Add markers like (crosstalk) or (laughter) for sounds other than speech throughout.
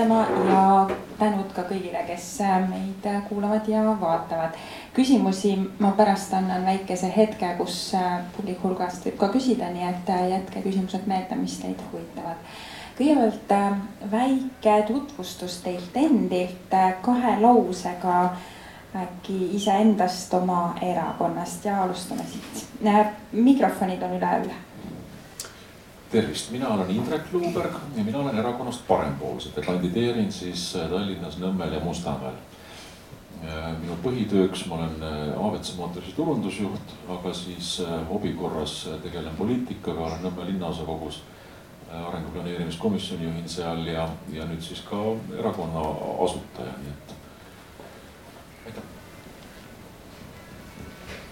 vestlema ja tänud ka kõigile, kes meid kuulavad ja vaatavad. küsimusi ma pärast annan väikese hetke, kus publiku hulgast võib ka küsida, nii et jätke küsimused meelde, mis teid huvitavad kõigepealt väike tutvustus teilt endilt kahe lausega äkki iseendast, oma erakonnast ja alustame siit. mikrofonid on üleval. Tervist, mina olen Indrek Luuberg ja mina olen erakonnast Parempoolsed ja kandideerin siis äh, Tallinnas, Nõmmel ja Mustamäel. Äh, minu põhitööks ma olen äh, AWC Motorsi turundusjuht, aga siis hobi korras tegelen poliitikaga, olen Nõmme linnaosakogus arenguplaneerimiskomisjoni juhin seal ja, ja nüüd siis ka erakonna asutaja, nii et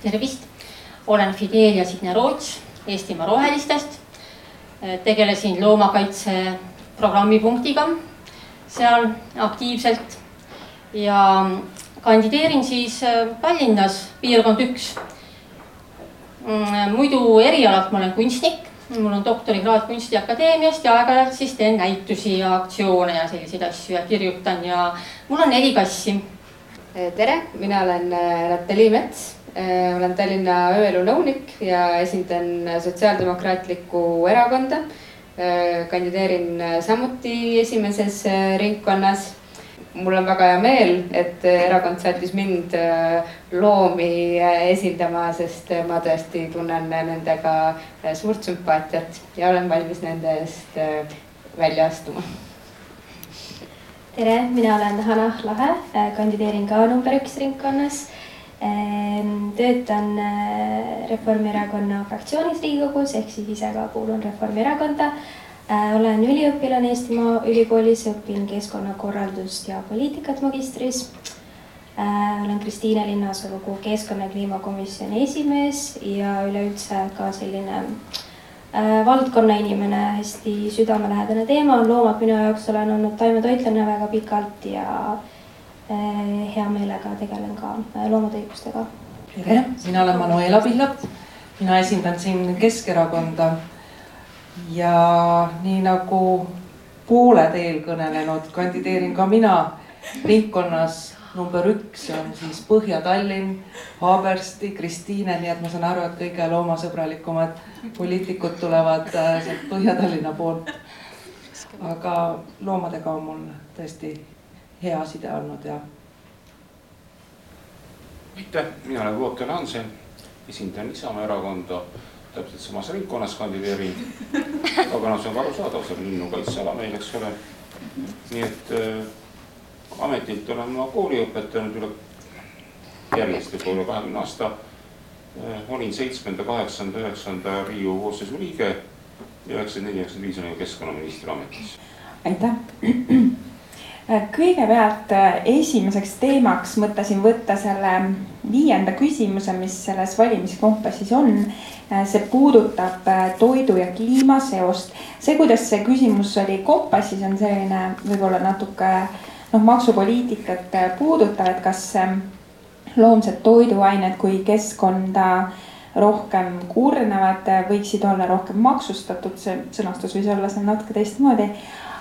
tervist, olen Fidelia Signe-Roots Eestimaa Rohelistest. Tegelesin loomakaitse programmipunktiga seal aktiivselt ja kandideerin siis Tallinnas piirkond üks. muidu erialalt ma olen kunstnik, mul on doktorikraad Kunstiakadeemiast ja aeg-ajalt siis teen näitusi ja aktsioone ja selliseid asju ja kirjutan ja mul on neli kassi. tere, mina olen Natalii Mets Äh, olen Tallinna ööelu nõunik ja esindan Sotsiaaldemokraatlikku Erakonda. Äh, kandideerin samuti esimeses äh, ringkonnas. mul on väga hea meel, et erakond saatis mind loomi esindama, sest ma tõesti tunnen nendega suurt sümpaatiat ja olen valmis nende eest välja astuma tere, mina olen Hanah Lahe, kandideerin ka number üks ringkonnas töötan äh, Reformierakonna fraktsioonis Riigikogus ehk siis ise ka kuulun Reformierakonda. Äh, olen üliõpilane Eestimaa Ülikoolis, õpin keskkonnakorraldust ja poliitikat magistris. Äh, olen Kristiine linnaosakogu keskkonna ja kliimakomisjoni esimees ja üleüldse ka selline valdkonna inimene, hästi südamelähedane teema on loomad. minu jaoks olen olnud taimetoitlane väga pikalt ja Eh, hea meelega tegelen ka eh, loomade õigustega. tere, mina olen Manuela Pillap, mina esindan siin Keskerakonda. Ja nii nagu pooled eelkõnelenud, kandideerin ka mina ringkonnas number üks. On siis Põhja-Tallinn, Haabersti, Kristiine, nii et ma saan aru, et kõige loomasõbralikumad poliitikud tulevad eh, sealt Põhja-Tallinna poolt. aga loomadega on mul tõesti hea side olnud ja. aitäh, mina olen Wouter Hansen, esindan Isamaa erakonda, täpselt samas ringkonnas kandideerin. (laughs) aga noh, see on ka arusaadav, see on linnukaitseala meil, eks ole. nii et äh, ametilt olen ma kooli õpetanud üle, järjest juba üle kahekümne aasta äh,. olin seitsmenda, kaheksanda, üheksanda Riigikogu koosseisu liige ja üheksakümmend neli, üheksakümmend viis olin keskkonnaministri ametis. aitäh (clears throat) kõigepealt äh, esimeseks teemaks mõtlesin võtta selle viienda küsimuse, mis selles valimiskompassis on. Äh, see puudutab äh, toidu ja kliima seost. see, kuidas see küsimus oli kompassis, on selline võib-olla natuke noh, maksupoliitikat puudutav, et kas loomsed toiduained kui keskkonda rohkem kurnavad, võiksid olla rohkem maksustatud, see sõnastus võis olla seal natuke teistmoodi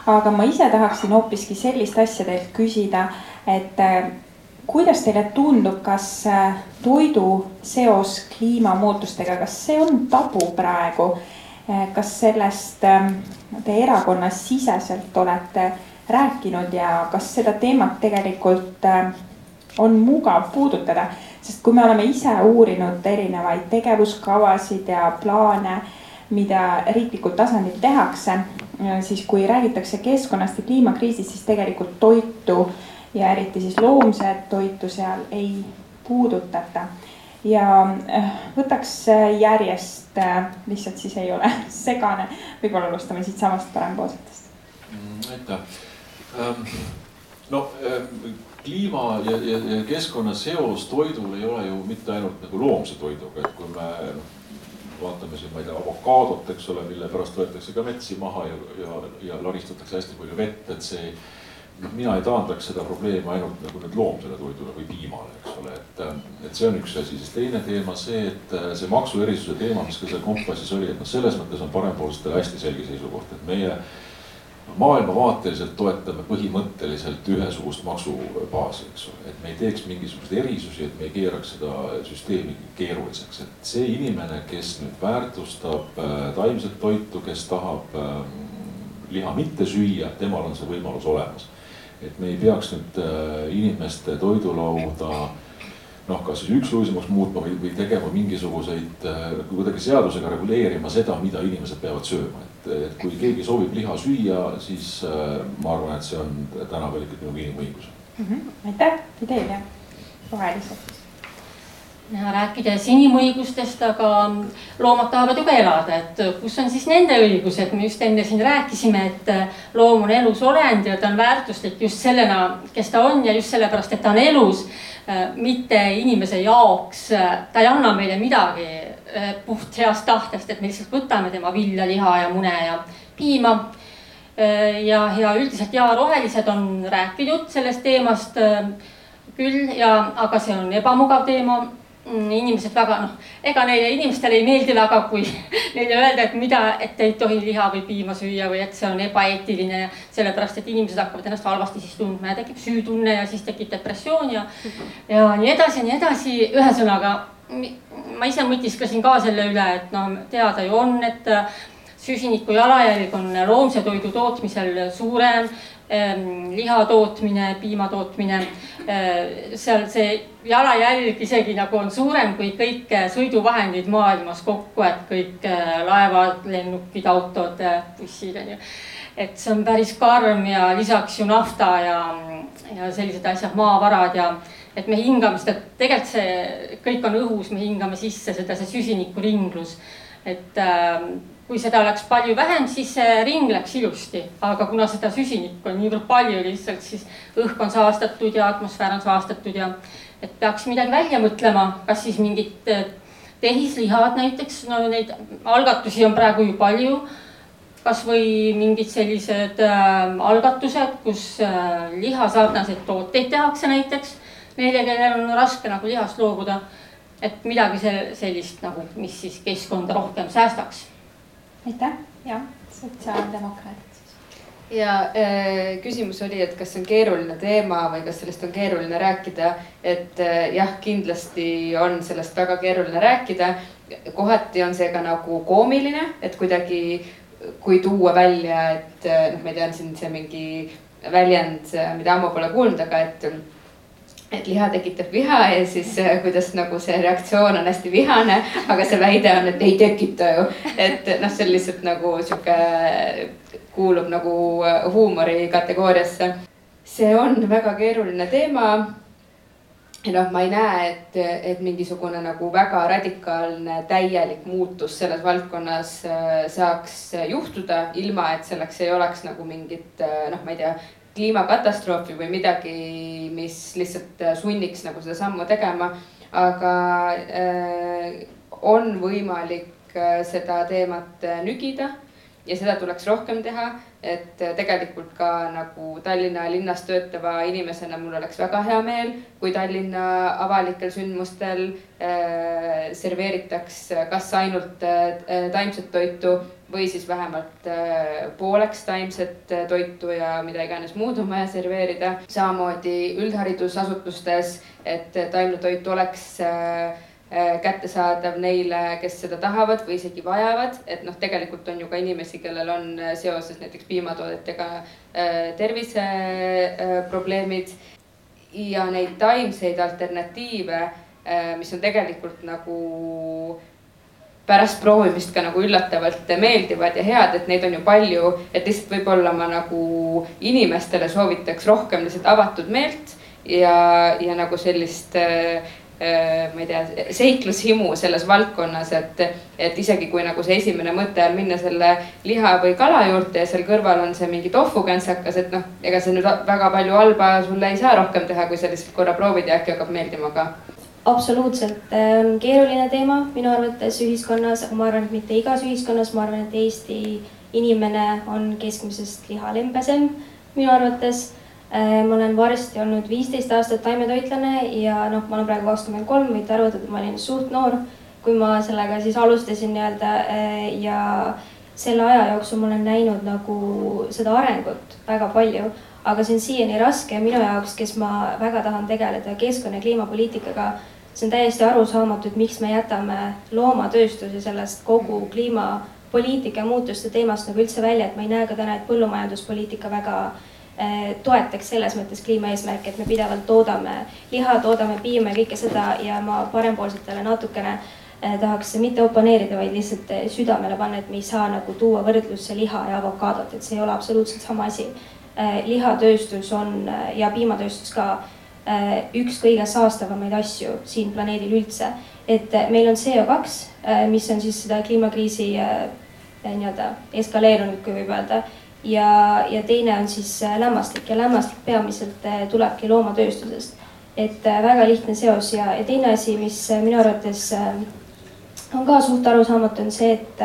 aga ma ise tahaksin hoopiski sellist asja teilt küsida, et äh, kuidas teile tundub, kas äh, toidu seos kliimamuutustega, kas see on tabu praegu? Äh, kas sellest te erakonnas siseselt olete rääkinud ja kas seda teemat tegelikult on mugav puudutada? sest kui me oleme ise uurinud erinevaid tegevuskavasid ja plaane, mida riiklikul tasandil tehakse siis kui räägitakse keskkonnast ja kliimakriisist, siis tegelikult toitu ja eriti siis loomset toitu seal ei puudutata. ja äh, võtaks äh, järjest, äh, lihtsalt siis ei ole (laughs) segane, võib-olla alustame siitsamast parempoolsetest mm,. aitäh ähm,. no ähm, kliima ja, ja, ja keskkonna seos toidul ei ole ju mitte ainult nagu loomse toiduga, et kui me noh vaatame siin, ma ei tea, avokaadot, eks ole, mille pärast võetakse ka metsi maha ja, ja, ja laristatakse hästi palju vett, et see. noh, mina ei taandaks seda probleemi ainult nagu nüüd loomsele toidule või piimale, eks ole, et, et see on üks asi, siis teine teema see, et see maksuerisuse teema, mis ka seal kompassis oli, et noh, selles mõttes on parempoolsetel hästi selge seisukoht, et meie maailmavaateliselt toetame põhimõtteliselt ühesugust maksubaasi, eks ole, et me ei teeks mingisuguseid erisusi, et me ei keeraks seda süsteemi keeruliseks, et see inimene, kes nüüd väärtustab äh, taimset toitu, kes tahab ähm, liha mitte süüa, temal on see võimalus olemas. et me ei peaks nüüd äh, inimeste toidulauda noh, kas siis üksluisemaks muutma või, või tegema mingisuguseid, äh, kuidagi seadusega reguleerima seda, mida inimesed peavad sööma, et, et kui keegi soovib liha süüa, siis äh, ma arvan, et see on täna veel ikkagi nagu inimõigus. Mm. -hmm. aitäh, Fidelia, rohelised rääkides inimõigustest, aga loomad tahavad ju ka elada, et kus on siis nende õigused, me just enne siin rääkisime, et loom on elus olend ja ta on väärtuslik just sellena, kes ta on ja just sellepärast, et ta on elus mitte inimese jaoks, ta ei anna meile midagi puht heast tahtest, et me lihtsalt võtame tema vilja, liha ja mune ja piima. ja, ja üldiselt ja rohelised on rääkinud sellest teemast küll ja, aga see on ebamugav teema Mm, inimesed väga noh, ega neile inimestele ei meeldi väga, kui (laughs) neile öelda, et mida, et ei tohi liha või piima süüa või et see on ebaeetiline ja sellepärast, et inimesed hakkavad ennast halvasti siis tundma ja tekib süütunne ja siis tekib depressioon ja. ja nii edasi ja nii edasi, ühesõnaga ma ise mõtisklesin ka selle üle, et noh, teada ju on, et süsiniku jalajälg on loomse toidu tootmisel suurem Ehm, liha tootmine, piima tootmine. Ehm, seal see jalajälg isegi nagu on suurem kui kõik sõiduvahendid maailmas kokku, et kõik eh, laevad, lennukid, autod, bussid on ju. et see on päris karm ja lisaks ju nafta ja, ja sellised asjad, maavarad ja et me hingame seda, tegelikult see kõik on õhus, me hingame sisse seda, see süsinikuringlus. et äh, kui seda oleks palju vähem, siis see ring läks ilusti, aga kuna seda süsinikku on niivõrd palju lihtsalt, siis õhk on saastatud ja atmosfäär on saastatud ja et peaks midagi välja mõtlema, kas siis mingid eh, tehislihad näiteks, no neid algatusi on praegu ju palju. kasvõi mingid sellised äh, algatused, kus äh, lihasarnaseid tooteid tehakse näiteks neile, kellel on raske nagu lihast loobuda. et midagi sellist nagu, mis siis keskkonda rohkem säästaks aitäh, jah, sotsiaaldemokraadid ja äh, küsimus oli, et kas see on keeruline teema või kas sellest on keeruline rääkida, et äh, jah, kindlasti on sellest väga keeruline rääkida. kohati on see ka nagu koomiline, et kuidagi, kui tuua välja, et äh, noh, ma ei tea, on siin see mingi väljend, mida ammu pole kuulnud, aga et et liha tekitab viha ja siis äh, kuidas nagu see reaktsioon on hästi vihane, aga see väide on, et ei tekita ju. et noh, see on lihtsalt nagu sihuke, kuulub nagu äh, huumori kategooriasse. see on väga keeruline teema. noh, ma ei näe, et, et mingisugune nagu väga radikaalne täielik muutus selles valdkonnas äh, saaks juhtuda, ilma et selleks ei oleks nagu mingit noh, ma ei tea kliimakatastroofi või midagi, mis lihtsalt äh, sunniks nagu seda sammu tegema. aga äh, on võimalik äh, seda teemat äh, nügida ja seda tuleks rohkem teha et äh, tegelikult ka nagu Tallinna linnas töötava inimesena mul oleks väga hea meel, kui Tallinna avalikel sündmustel äh, serveeritaks kas ainult äh, taimset toitu või siis vähemalt äh, pooleks taimset äh, toitu ja mida iganes muud on vaja serveerida. samamoodi üldharidusasutustes, et taimne toit oleks äh, Äh, kättesaadav neile, kes seda tahavad või isegi vajavad, et noh, tegelikult on ju ka inimesi, kellel on äh, seoses näiteks piimatoodetega äh, terviseprobleemid ja neid taimseid alternatiive, mis on tegelikult nagu pärast proovimist ka nagu üllatavalt meeldivad ja head, et neid on ju palju, et lihtsalt võib-olla ma nagu inimestele soovitaks rohkem lihtsalt avatud meelt ja, ja nagu sellist äh, Äh, ma ei tea, seiklushimu selles valdkonnas, et, et isegi kui nagu see esimene mõte on minna selle liha või kala juurde ja seal kõrval on see mingi tofukäntsakas, et noh, ega see nüüd väga palju halba sulle ei saa rohkem teha, kui sa lihtsalt korra proovid ja äkki hakkab meeldima ka. Absoluutselt. Äh, on keeruline teema minu arvates ühiskonnas, ma arvan, et mitte igas ühiskonnas, ma arvan, et Eesti inimene on keskmisest lihalembesem minu arvates. Äh, ma olen varsti olnud viisteist aastat taimetoitlane ja noh, ma olen praegu kakskümmend kolm, võite arvata, et ma olin suht noor, kui ma sellega siis alustasin nii-öelda äh, ja selle aja jooksul ma olen näinud nagu seda arengut väga palju, aga see on siiani raske. Minu jaoks, kes ma väga tahan tegeleda keskkonna ja kliimapoliitikaga. See on täiesti arusaamatu, et miks me jätame loomatööstuse sellest kogu kliimapoliitika muutuste teemast nagu üldse välja, et ma ei näe ka täna, et põllumajanduspoliitika väga eh, toetaks selles mõttes kliimaeesmärke, et me pidevalt toodame liha, toodame piima ja kõike seda ja ma parempoolsetele natukene eh, tahaks mitte oponeerida, vaid lihtsalt eh, südamele panna, et me ei saa nagu tuua võrdlusse liha ja avokaadot, et see ei ole absoluutselt sama asi. lihatööstus on ja piimatööstus ka üks kõige saastavamaid asju siin planeedil üldse. et meil on CO2, mis on siis seda kliimakriisi nii-öelda eskaleerunud, kui võib öelda ja, ja teine on siis lämmastik ja lämmastik peamiselt tulebki loomatööstusest. et väga lihtne seos ja, ja teine asi, mis minu arvates on ka suht arusaamatu, on see, et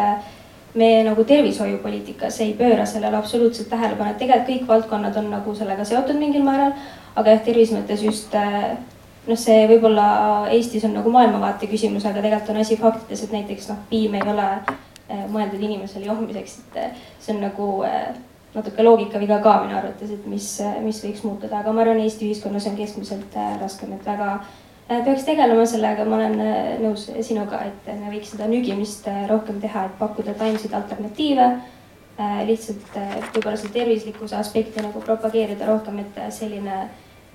me nagu tervishoiupoliitikas ei pööra sellele absoluutselt tähelepanu, et tegelikult kõik valdkonnad on nagu sellega seotud mingil määral. Aga jah, tervise mõttes just noh, see võib-olla Eestis on nagu maailmavaate küsimus, aga tegelikult on asi faktides, et näiteks noh, piim ei ole mõeldud inimesele jookmiseks, et see on nagu natuke loogikaviga ka minu arvates, et mis, mis võiks muutuda, aga ma arvan, Eesti ühiskonnas on keskmiselt raskem, et väga peaks tegelema sellega, ma olen nõus sinuga, et me võiks seda nügimist rohkem teha, et pakkuda taimseid alternatiive. lihtsalt võib-olla seda tervislikkuse aspekti nagu propageerida rohkem, et selline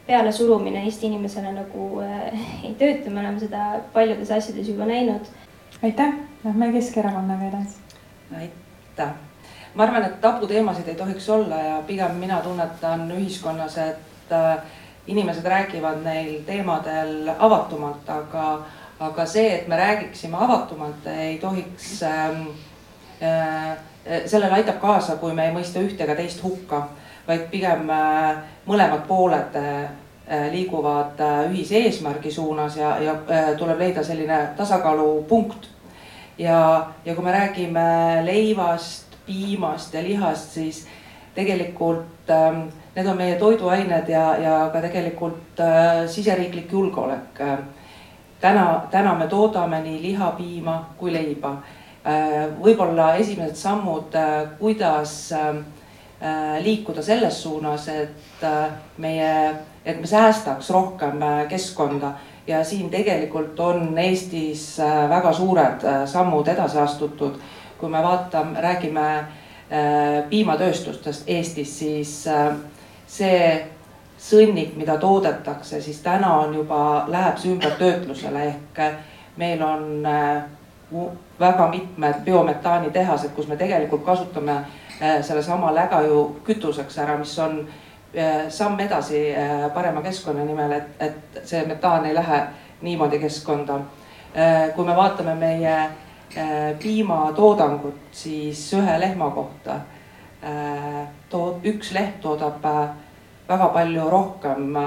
pealesurumine Eesti inimesele nagu ei tööta, me oleme seda paljudes asjades juba näinud. aitäh, lähme Keskerakonnaga edasi. aitäh ma arvan, et tabuteemasid ei tohiks olla ja pigem mina tunnetan ühiskonnas, et inimesed räägivad neil teemadel avatumalt, aga, aga see, et me räägiksime avatumalt, ei tohiks äh,. sellele aitab kaasa, kui me ei mõista ühte ega teist hukka, vaid pigem äh, mõlemad pooled äh, liiguvad ühise eesmärgi suunas ja, ja tuleb leida selline tasakaalupunkt. ja, ja kui me räägime leivast, piimast ja lihast, siis tegelikult ähm, need on meie toiduained ja, ja ka tegelikult äh, siseriiklik julgeolek äh,. täna, täna me toodame nii liha, piima kui leiba äh,. võib-olla esimesed sammud äh,, kuidas äh, liikuda selles suunas, et äh, meie, et me säästaks rohkem äh, keskkonda ja siin tegelikult on Eestis äh, väga suured äh, sammud edasi astutud. kui me vaatame, räägime äh, piimatööstustest Eestis, siis äh, see sõnnik, mida toodetakse, siis täna on juba, läheb see ümbertöötlusele ehk meil on väga mitmed biometaani tehased, kus me tegelikult kasutame sellesama läga ju kütuseks ära, mis on samm edasi parema keskkonna nimel, et, et see metaan ei lähe niimoodi keskkonda. kui me vaatame meie piimatoodangut, siis ühe lehma kohta tood-, üks leht toodab väga palju rohkem,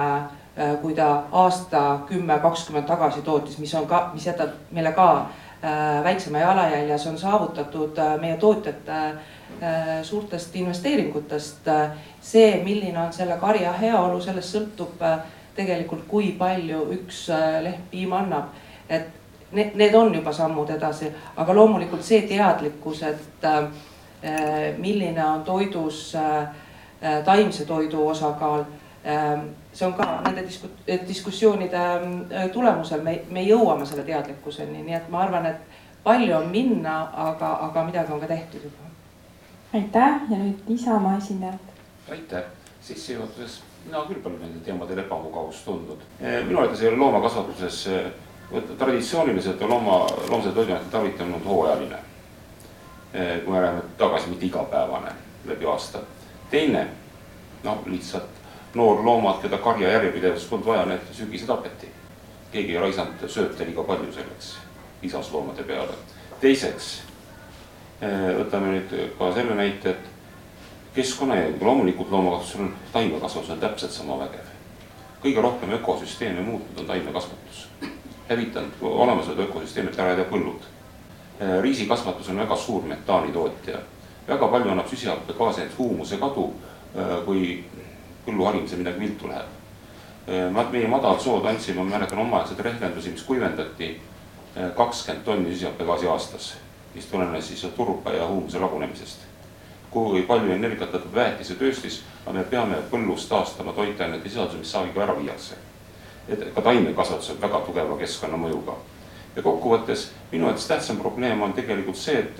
kui ta aasta kümme, kakskümmend tagasi tootis, mis on ka, mis jätab meile ka väiksema jalajälje, see on saavutatud meie tootjate suurtest investeeringutest. see, milline on selle karja heaolu, sellest sõltub tegelikult, kui palju üks leht piima annab. et need, need on juba sammud edasi, aga loomulikult see teadlikkus, et milline on toidus taimse toidu osakaal. See on ka nende disku-, diskussioonide tulemusel me, me jõuame selle teadlikkuseni, nii et ma arvan, et palju on minna, aga, aga midagi on ka tehtud juba. aitäh ja nüüd Isamaa esindajad. aitäh, sissejuhatuses mina küll pole nendel teemadel ebamugavust tundnud. minu arvates ei ole loomakasvatuses traditsiooniliselt on looma, loomse toiduainete tarvitamine olnud hooajaline. kui me läheme tagasi, mitte igapäevane läbi aasta. teine, noh lihtsalt noorloomad, keda karja järjepidevust polnud vaja, need sügisel tapeti. keegi ei raisanud sööta liiga palju selleks lisasloomade peale. teiseks võtame nüüd ka selle näite, et keskkonnajälg, loomulikult loomakasvatusel on, taimekasvatus on täpselt sama vägev. kõige rohkem ökosüsteeme muutnud on taimekasvatus hävitanud olemasolevad ökosüsteemid ära ja põllud. riisikasvatus on väga suur metaanitootja. väga palju annab süsihappegaasi, et huumuse kadu, kui põllu harimisel midagi viltu läheb. meie madalsood andsime, ma mäletan omaaegseid rehkendusi, mis kuivendati kakskümmend tonni süsihappegaasi aastas. mis tulenes siis turba ja huumuse lagunemisest. kui palju energiat võtab väetisetööstis, aga me peame põllus taastama toitainete sisalduse, mis saagiga ära viiakse. et ka taimekasvatus on väga tugeva keskkonnamõjuga. ja kokkuvõttes minu arvates tähtsam probleem on tegelikult see, et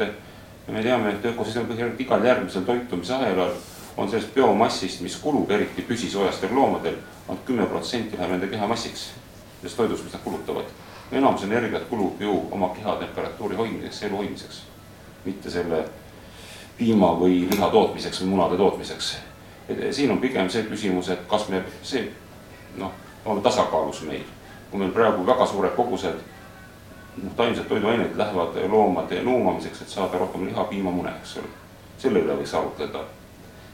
me teame, et ökosüsteemi põhjal igal järgmisel toitumise ahelal on sellest biomassist, mis kulub eriti püsisoojastel loomadel, ainult kümme protsenti läheb nende kehamassiks, sellest toidust, mis nad kulutavad. enamus energiat kulub ju oma kehatemperatuuri hoidmiseks, elu hoidmiseks, mitte selle piima või liha tootmiseks või munade tootmiseks. siin on pigem see küsimus, et kas me, see noh, on tasakaalus meil. kui meil praegu väga suured kogused noh, taimsed toiduained lähevad loomade nuumamiseks, et saada rohkem liha, piima, mune, eks ole. selle üle võiks arutleda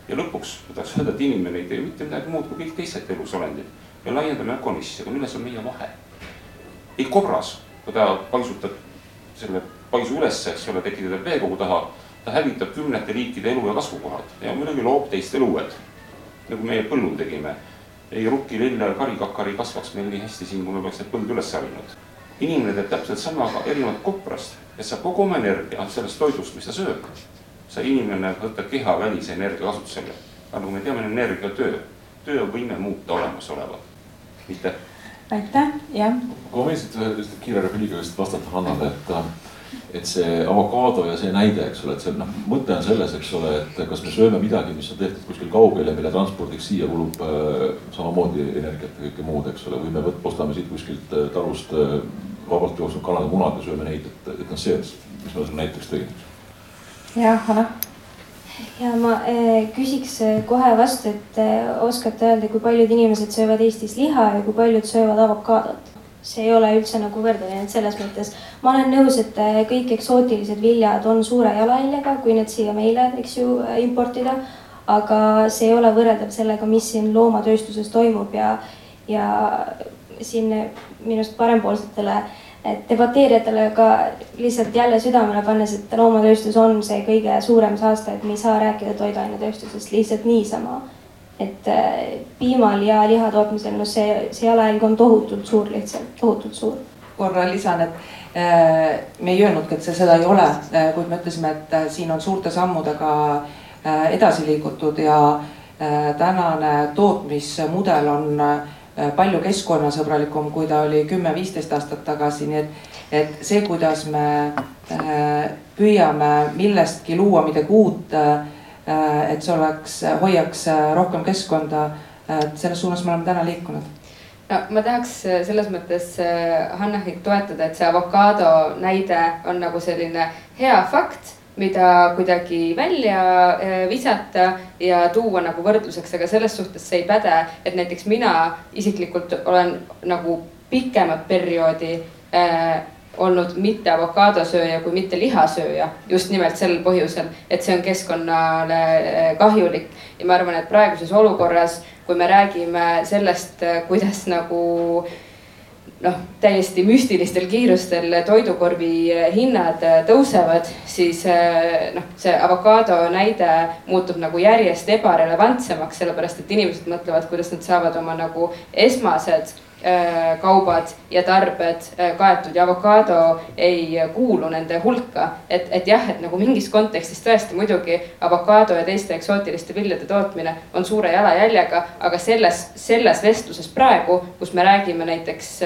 ja lõpuks tahaks öelda, et inimene ei tee mitte midagi muud kui kõik teised elusolendid. me laiendame ökonissi, aga milles on meie vahe? ei kobras, kui ta paisutab selle paisu ülesse, eks ole, tekitab veekogu taha, ta hävitab kümnete liikide elu ja kasvukohad ja muidugi loob teistel uued. nagu meie põllul tegime. ei rukki, lille, karikakar ei kasvaks meil nii hästi siin, kui me poleks need põld üles harinud. inimene teeb täpselt sama, aga erinevalt koprast, et saab kogu oma energia sellest toidust, mis ta sööb sai inimene võtta kehavälise energia kasutusele. aga nagu me teame, energia töö, töövõime muuta olemasolevat, mitte. aitäh, jah. ma lihtsalt ühe kiire repliigiga just vastata Hannale, et, et see avokaado ja see näide, eks ole, et see noh, mõte on selles, eks ole, et kas me sööme midagi, mis on tehtud kuskil kaugel ja mille transpordiks siia kulub äh, samamoodi energiat ja kõike muud, eks ole, või me võt, ostame siit kuskilt äh, talust äh, vabalt jooksnud kanade munad ja sööme neid, et, et noh, see, mis ma sulle näiteks tõin jah, Hanna. ja ma äh, küsiks eh, kohe vastu, et äh, oskate öelda, kui paljud inimesed söövad Eestis liha ja kui paljud söövad avokaadot? see ei ole üldse nagu võrdlemine, et selles mõttes ma olen nõus, et kõik eksootilised viljad on suure jalajäljega, kui need siia meile, eks ju, importida. aga see ei ole võrreldav sellega, mis siin loomatööstuses toimub ja, ja siin minu arust parempoolsetele äh, et debateerijatele ka lihtsalt jälle südamele pannes, et loomatööstus on see kõige suurem saaste, et me ei saa rääkida toiduainetööstusest lihtsalt niisama. et äh, piimal ja liha tootmisel, noh, see, see jalajälg on tohutult suur lihtsalt, tohutult suur. korra lisan, et äh, me ei öelnudki, et see seda ei ole, äh, kuid me ütlesime, et siin on suurte sammudega edasi liigutud ja tänane tootmismudel on palju keskkonnasõbralikum, kui ta oli kümme-viisteist aastat tagasi, nii et, et see, kuidas me äh, püüame millestki luua midagi uut, äh, et see oleks, hoiaks rohkem keskkonda, selles suunas me oleme täna liikunud. No ma tahaks selles mõttes Hannahit toetada, et see avokaado näide on nagu selline hea fakt mida kuidagi välja äh, visata ja tuua nagu võrdluseks, aga selles suhtes see ei päde, et näiteks mina isiklikult olen nagu pikemat perioodi äh, olnud mitte avokaadosööja kui mitte lihasööja. just nimelt sel põhjusel, et see on keskkonnale äh, kahjulik ja ma arvan, et praeguses olukorras, kui me räägime sellest, äh, kuidas nagu äh, noh, täiesti müstilistel kiirustel toidukorvi hinnad tõusevad, siis eh, noh, see avokaado näide muutub nagu järjest ebarelevantsemaks, sellepärast et inimesed mõtlevad, kuidas nad saavad oma nagu esmased eh, kaubad ja tarbed eh, kaetud ja avokaado ei kuulu nende hulka. et, et jah, et nagu mingis kontekstis tõesti muidugi avokaado ja teiste eksootiliste viljade tootmine on suure jalajäljega, aga selles, selles vestluses praegu, kus me räägime näiteks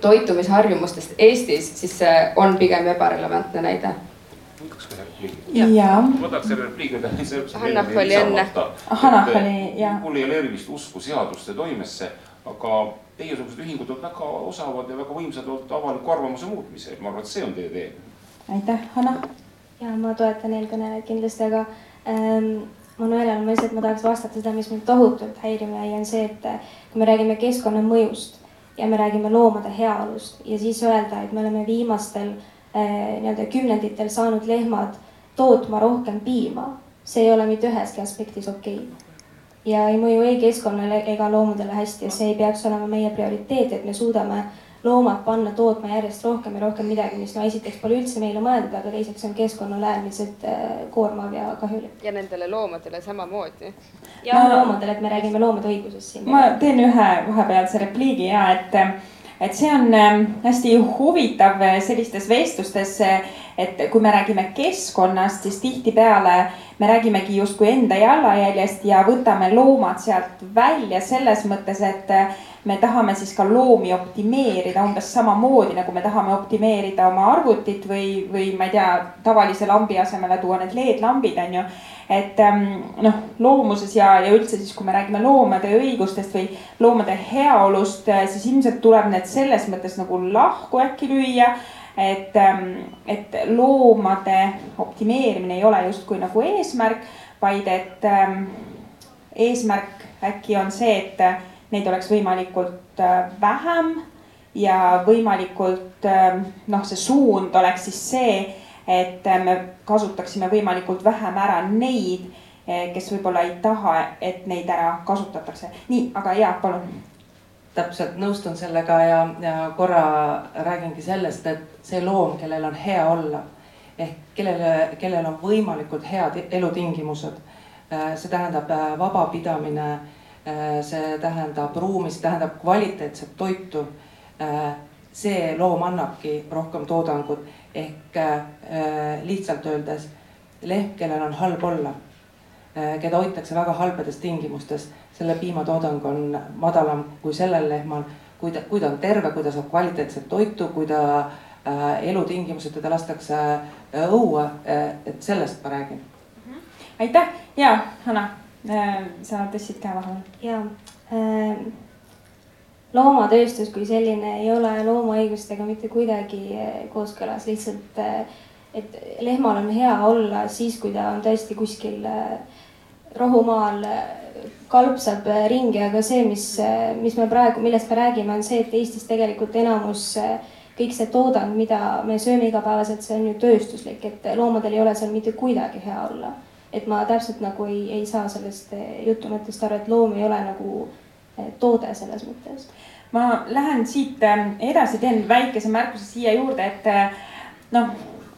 toitumisharjumustest Eestis, siis see on pigem ebarelevantne näide. jaa. ma tahaks selle repliigi teha. Hannah oli enne. Hannah oli, jah. mul ei ole erilist usku seaduste toimesse, aga teiesugused ühingud on väga osavad ja väga võimsad olnud avaliku arvamuse muutmisel, ma arvan, et see on teie tee. aitäh, Hannah. ja ma toetan eelkõnelejaid kindlasti, aga ähm, Manuelale ma lihtsalt, ma tahaks vastata seda, mis mind tohutult häirima jäi, on see, et kui me räägime keskkonnamõjust ja me räägime loomade heaolust ja siis öelda, et me oleme viimastel eh, nii-öelda kümnenditel saanud lehmad tootma rohkem piima, see ei ole mitte üheski aspektis okei okay. Ja ei mõju ei keskkonnale ega loomadele hästi ja see ei peaks olema meie prioriteet, et me suudame loomad panna tootma järjest rohkem ja rohkem midagi, mis no esiteks pole üldse meile mõeldud, aga teiseks on keskkonnale äärmiselt äh, koormav ja kahjulik. ja nendele loomadele samamoodi. ja ma, loomadele, et me räägime loomade õigusest siin. ma teen ühe vahepealse repliigi ja et et see on ähm, hästi huvitav sellistes vestlustes, et kui me räägime keskkonnast, siis tihtipeale me räägimegi justkui enda jalajäljest ja võtame loomad sealt välja selles mõttes, et me tahame siis ka loomi optimeerida umbes samamoodi nagu me tahame optimeerida oma arvutit või, või ma ei tea, tavalise lambi asemele tuua need LED-lambid on ju. et ähm, noh, loomuses ja, ja üldse siis, kui me räägime loomade õigustest või loomade heaolust, siis ilmselt tuleb need selles mõttes nagu lahku äkki lüüa et, ähm, et loomade optimeerimine ei ole justkui nagu eesmärk, vaid et ähm, eesmärk äkki on see, et neid oleks võimalikult äh, vähem ja võimalikult ähm, noh, see suund oleks siis see, et äh, me kasutaksime võimalikult vähem ära neid, äh, kes võib-olla ei taha, et neid ära kasutatakse. nii, aga Jaak, palun. Täpselt nõustun sellega ja, ja korra räägingi sellest, et see loom, kellel on hea olla ehk kellele, kellel on võimalikult head elutingimused. see tähendab vaba pidamine Äh, see tähendab ruumi, see tähendab kvaliteetset toitu. Äh, see loom annabki rohkem toodangut ehk äh, lihtsalt öeldes lehm, kellel on halb olla, keda hoitakse väga halbades tingimustes, selle piimatoodang on madalam kui sellel lehmal, kui ta, kui ta on terve, kui ta saab kvaliteetset toitu, kui ta elutingimused, teda lastakse õue, et sellest ma räägin. aitäh ja Hanna Äh, sa tõstsid käe vahele. ja äh, loomatööstus kui selline ei ole loomaõigustega mitte kuidagi äh, kooskõlas, lihtsalt et lehmal on hea olla siis, kui ta on tõesti kuskil rohumaal, kalpsab ringi, aga see, mis, mis me praegu, millest me räägime, on see, et Eestis tegelikult enamus kõik see toodang, mida me sööme igapäevaselt, see on ju tööstuslik, et loomadel ei ole seal mitte kuidagi hea olla et ma täpselt nagu ei, ei saa sellest jutu mõttest aru, et loom ei ole nagu toode selles mõttes. ma lähen siit eh, edasi, teen väikese märkuse siia juurde, et noh,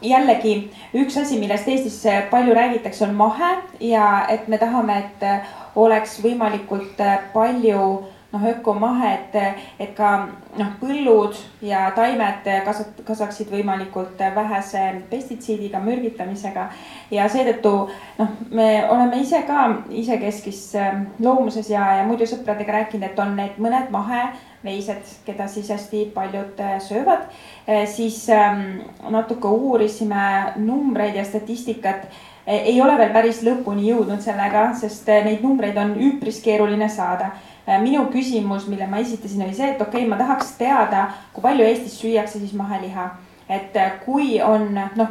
jällegi üks asi, millest Eestis palju räägitakse, on mahe ja et me tahame, et oleks võimalikult palju noh, ökomahe, et, et ka noh, põllud ja taimed kasvat-, kasvaksid võimalikult vähese pestitsiidiga, mürgitamisega. ja seetõttu noh, me oleme ise ka isekeskis ähm, loomuses ja, ja muidu sõpradega rääkinud, et on need mõned maheveised, keda siis hästi paljud äh, söövad. Äh, siis ähm, natuke uurisime numbreid ja statistikat ei ole veel päris lõpuni jõudnud sellega, sest äh, neid numbreid on üpris keeruline saada Äh, minu küsimus, mille ma esitasin, oli see, et okei okay,, ma tahaks teada, kui palju Eestis süüakse siis maheliha. et kui on noh,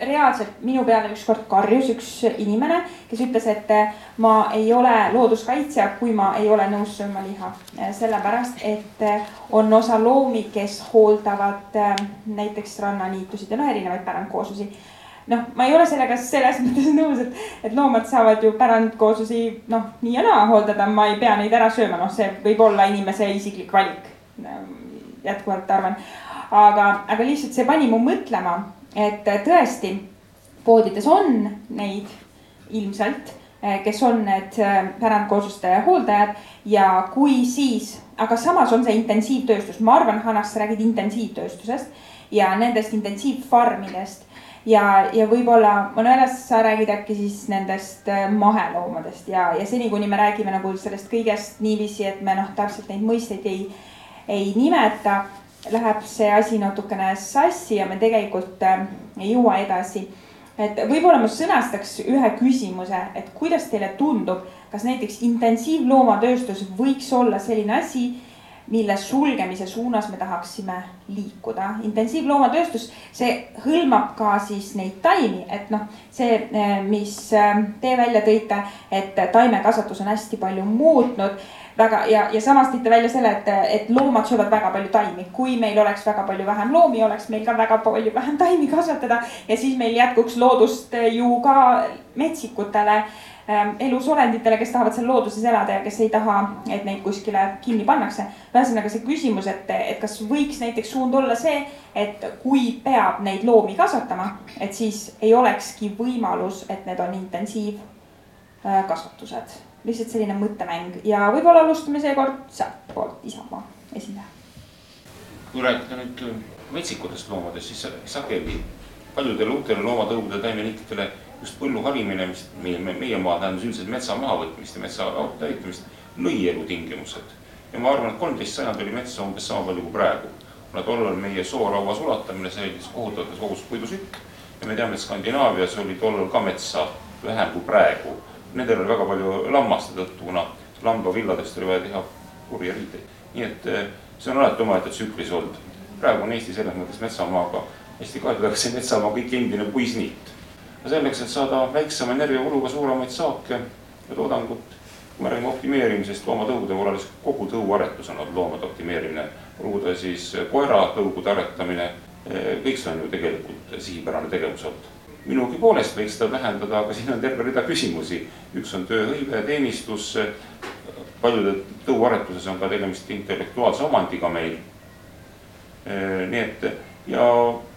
reaalselt minu peale ükskord karjus üks inimene, kes ütles, et ma ei ole looduskaitsja, kui ma ei ole nõus sööma liha. sellepärast, et on osa loomi, kes hooldavad näiteks rannaniitusid ja noh, erinevaid pärandkooslusi noh, ma ei ole sellega selles (laughs) mõttes nõus, et, et loomad saavad ju pärandkooslusi noh, nii ja naa hooldada, ma ei pea neid ära sööma, noh, see võib olla inimese isiklik valik. jätkuvalt arvan, aga, aga lihtsalt see pani mu mõtlema, et tõesti poodides on neid ilmselt, kes on need pärandkoosluste hooldajad. Ja kui siis, aga samas on see intensiivtööstus, ma arvan, Hannas, sa räägid intensiivtööstusest ja nendest intensiivfarmidest ja, ja võib-olla Manuelas, sa räägid äkki siis nendest äh, maheloomadest ja, ja seni, kuni me räägime nagu sellest kõigest niiviisi, et me noh, täpselt neid mõisteid ei, ei nimeta, läheb see asi natukene sassi ja me tegelikult äh, ei jõua edasi. et võib-olla ma sõnastaks ühe küsimuse, et kuidas teile tundub, kas näiteks intensiivloomatööstus võiks olla selline asi mille sulgemise suunas me tahaksime liikuda. intensiivloomatööstus, see hõlmab ka siis neid taimi, et noh, see, eh, mis eh, te välja tõite, et taimekasvatus on hästi palju muutnud väga ja, ja samas tõite välja selle, et, et loomad söövad väga palju taimi. kui meil oleks väga palju vähem loomi, oleks meil ka väga palju vähem taimi kasvatada ja siis meil jätkuks loodust ju ka metsikutele elusolenditele, kes tahavad seal looduses elada ja kes ei taha, et neid kuskile kinni pannakse. ühesõnaga see küsimus, et, et kas võiks näiteks suund olla see, et kui peab neid loomi kasvatama, et siis ei olekski võimalus, et need on intensiivkasvatused. lihtsalt selline mõttemäng ja võib-olla alustame seekord sealtpoolt Isamaa esindaja. kui rääkida nüüd metsikutest loomadest, siis sageli paljudele uutele loomatõugudele, taimeliikidele just põllu harimine, mis meie, meie maal tähendas üldiselt metsa mahavõtmist ja metsa täitumist, lõi elutingimused. ja ma arvan, et kolmteist sajand oli metsa umbes sama palju kui praegu. kuna tollal meie sooraua sulatamine säilis kohutavates koguses puidusükk ja me teame, et Skandinaavias oli tollal ka metsa vähem kui praegu. Nendel oli väga palju lammaste tõttu, kuna lambavilladest oli vaja teha kurje riideid. nii et eh, see on alati omaette tsüklis olnud. praegu on Eesti selles mõttes metsamaaga hästi kahju, aga see metsamaa kõik endine puisniit. Selleks, et saada väiksema energiakuluga suuremaid saake ja toodangut, kui me räägime optimeerimisest loomatõugude puhul, alles kogu tõuaretus on loomade optimeerimine, olgu ta siis koeratõugude aretamine, kõik see on ju tegelikult sihipärane tegevus olnud minugi poolest võiks seda tähendada, aga siin on terve rida küsimusi. üks on tööhõive, teenistus, paljude tõuaretuses on ka tegemist intellektuaalse omandiga meil. nii et ja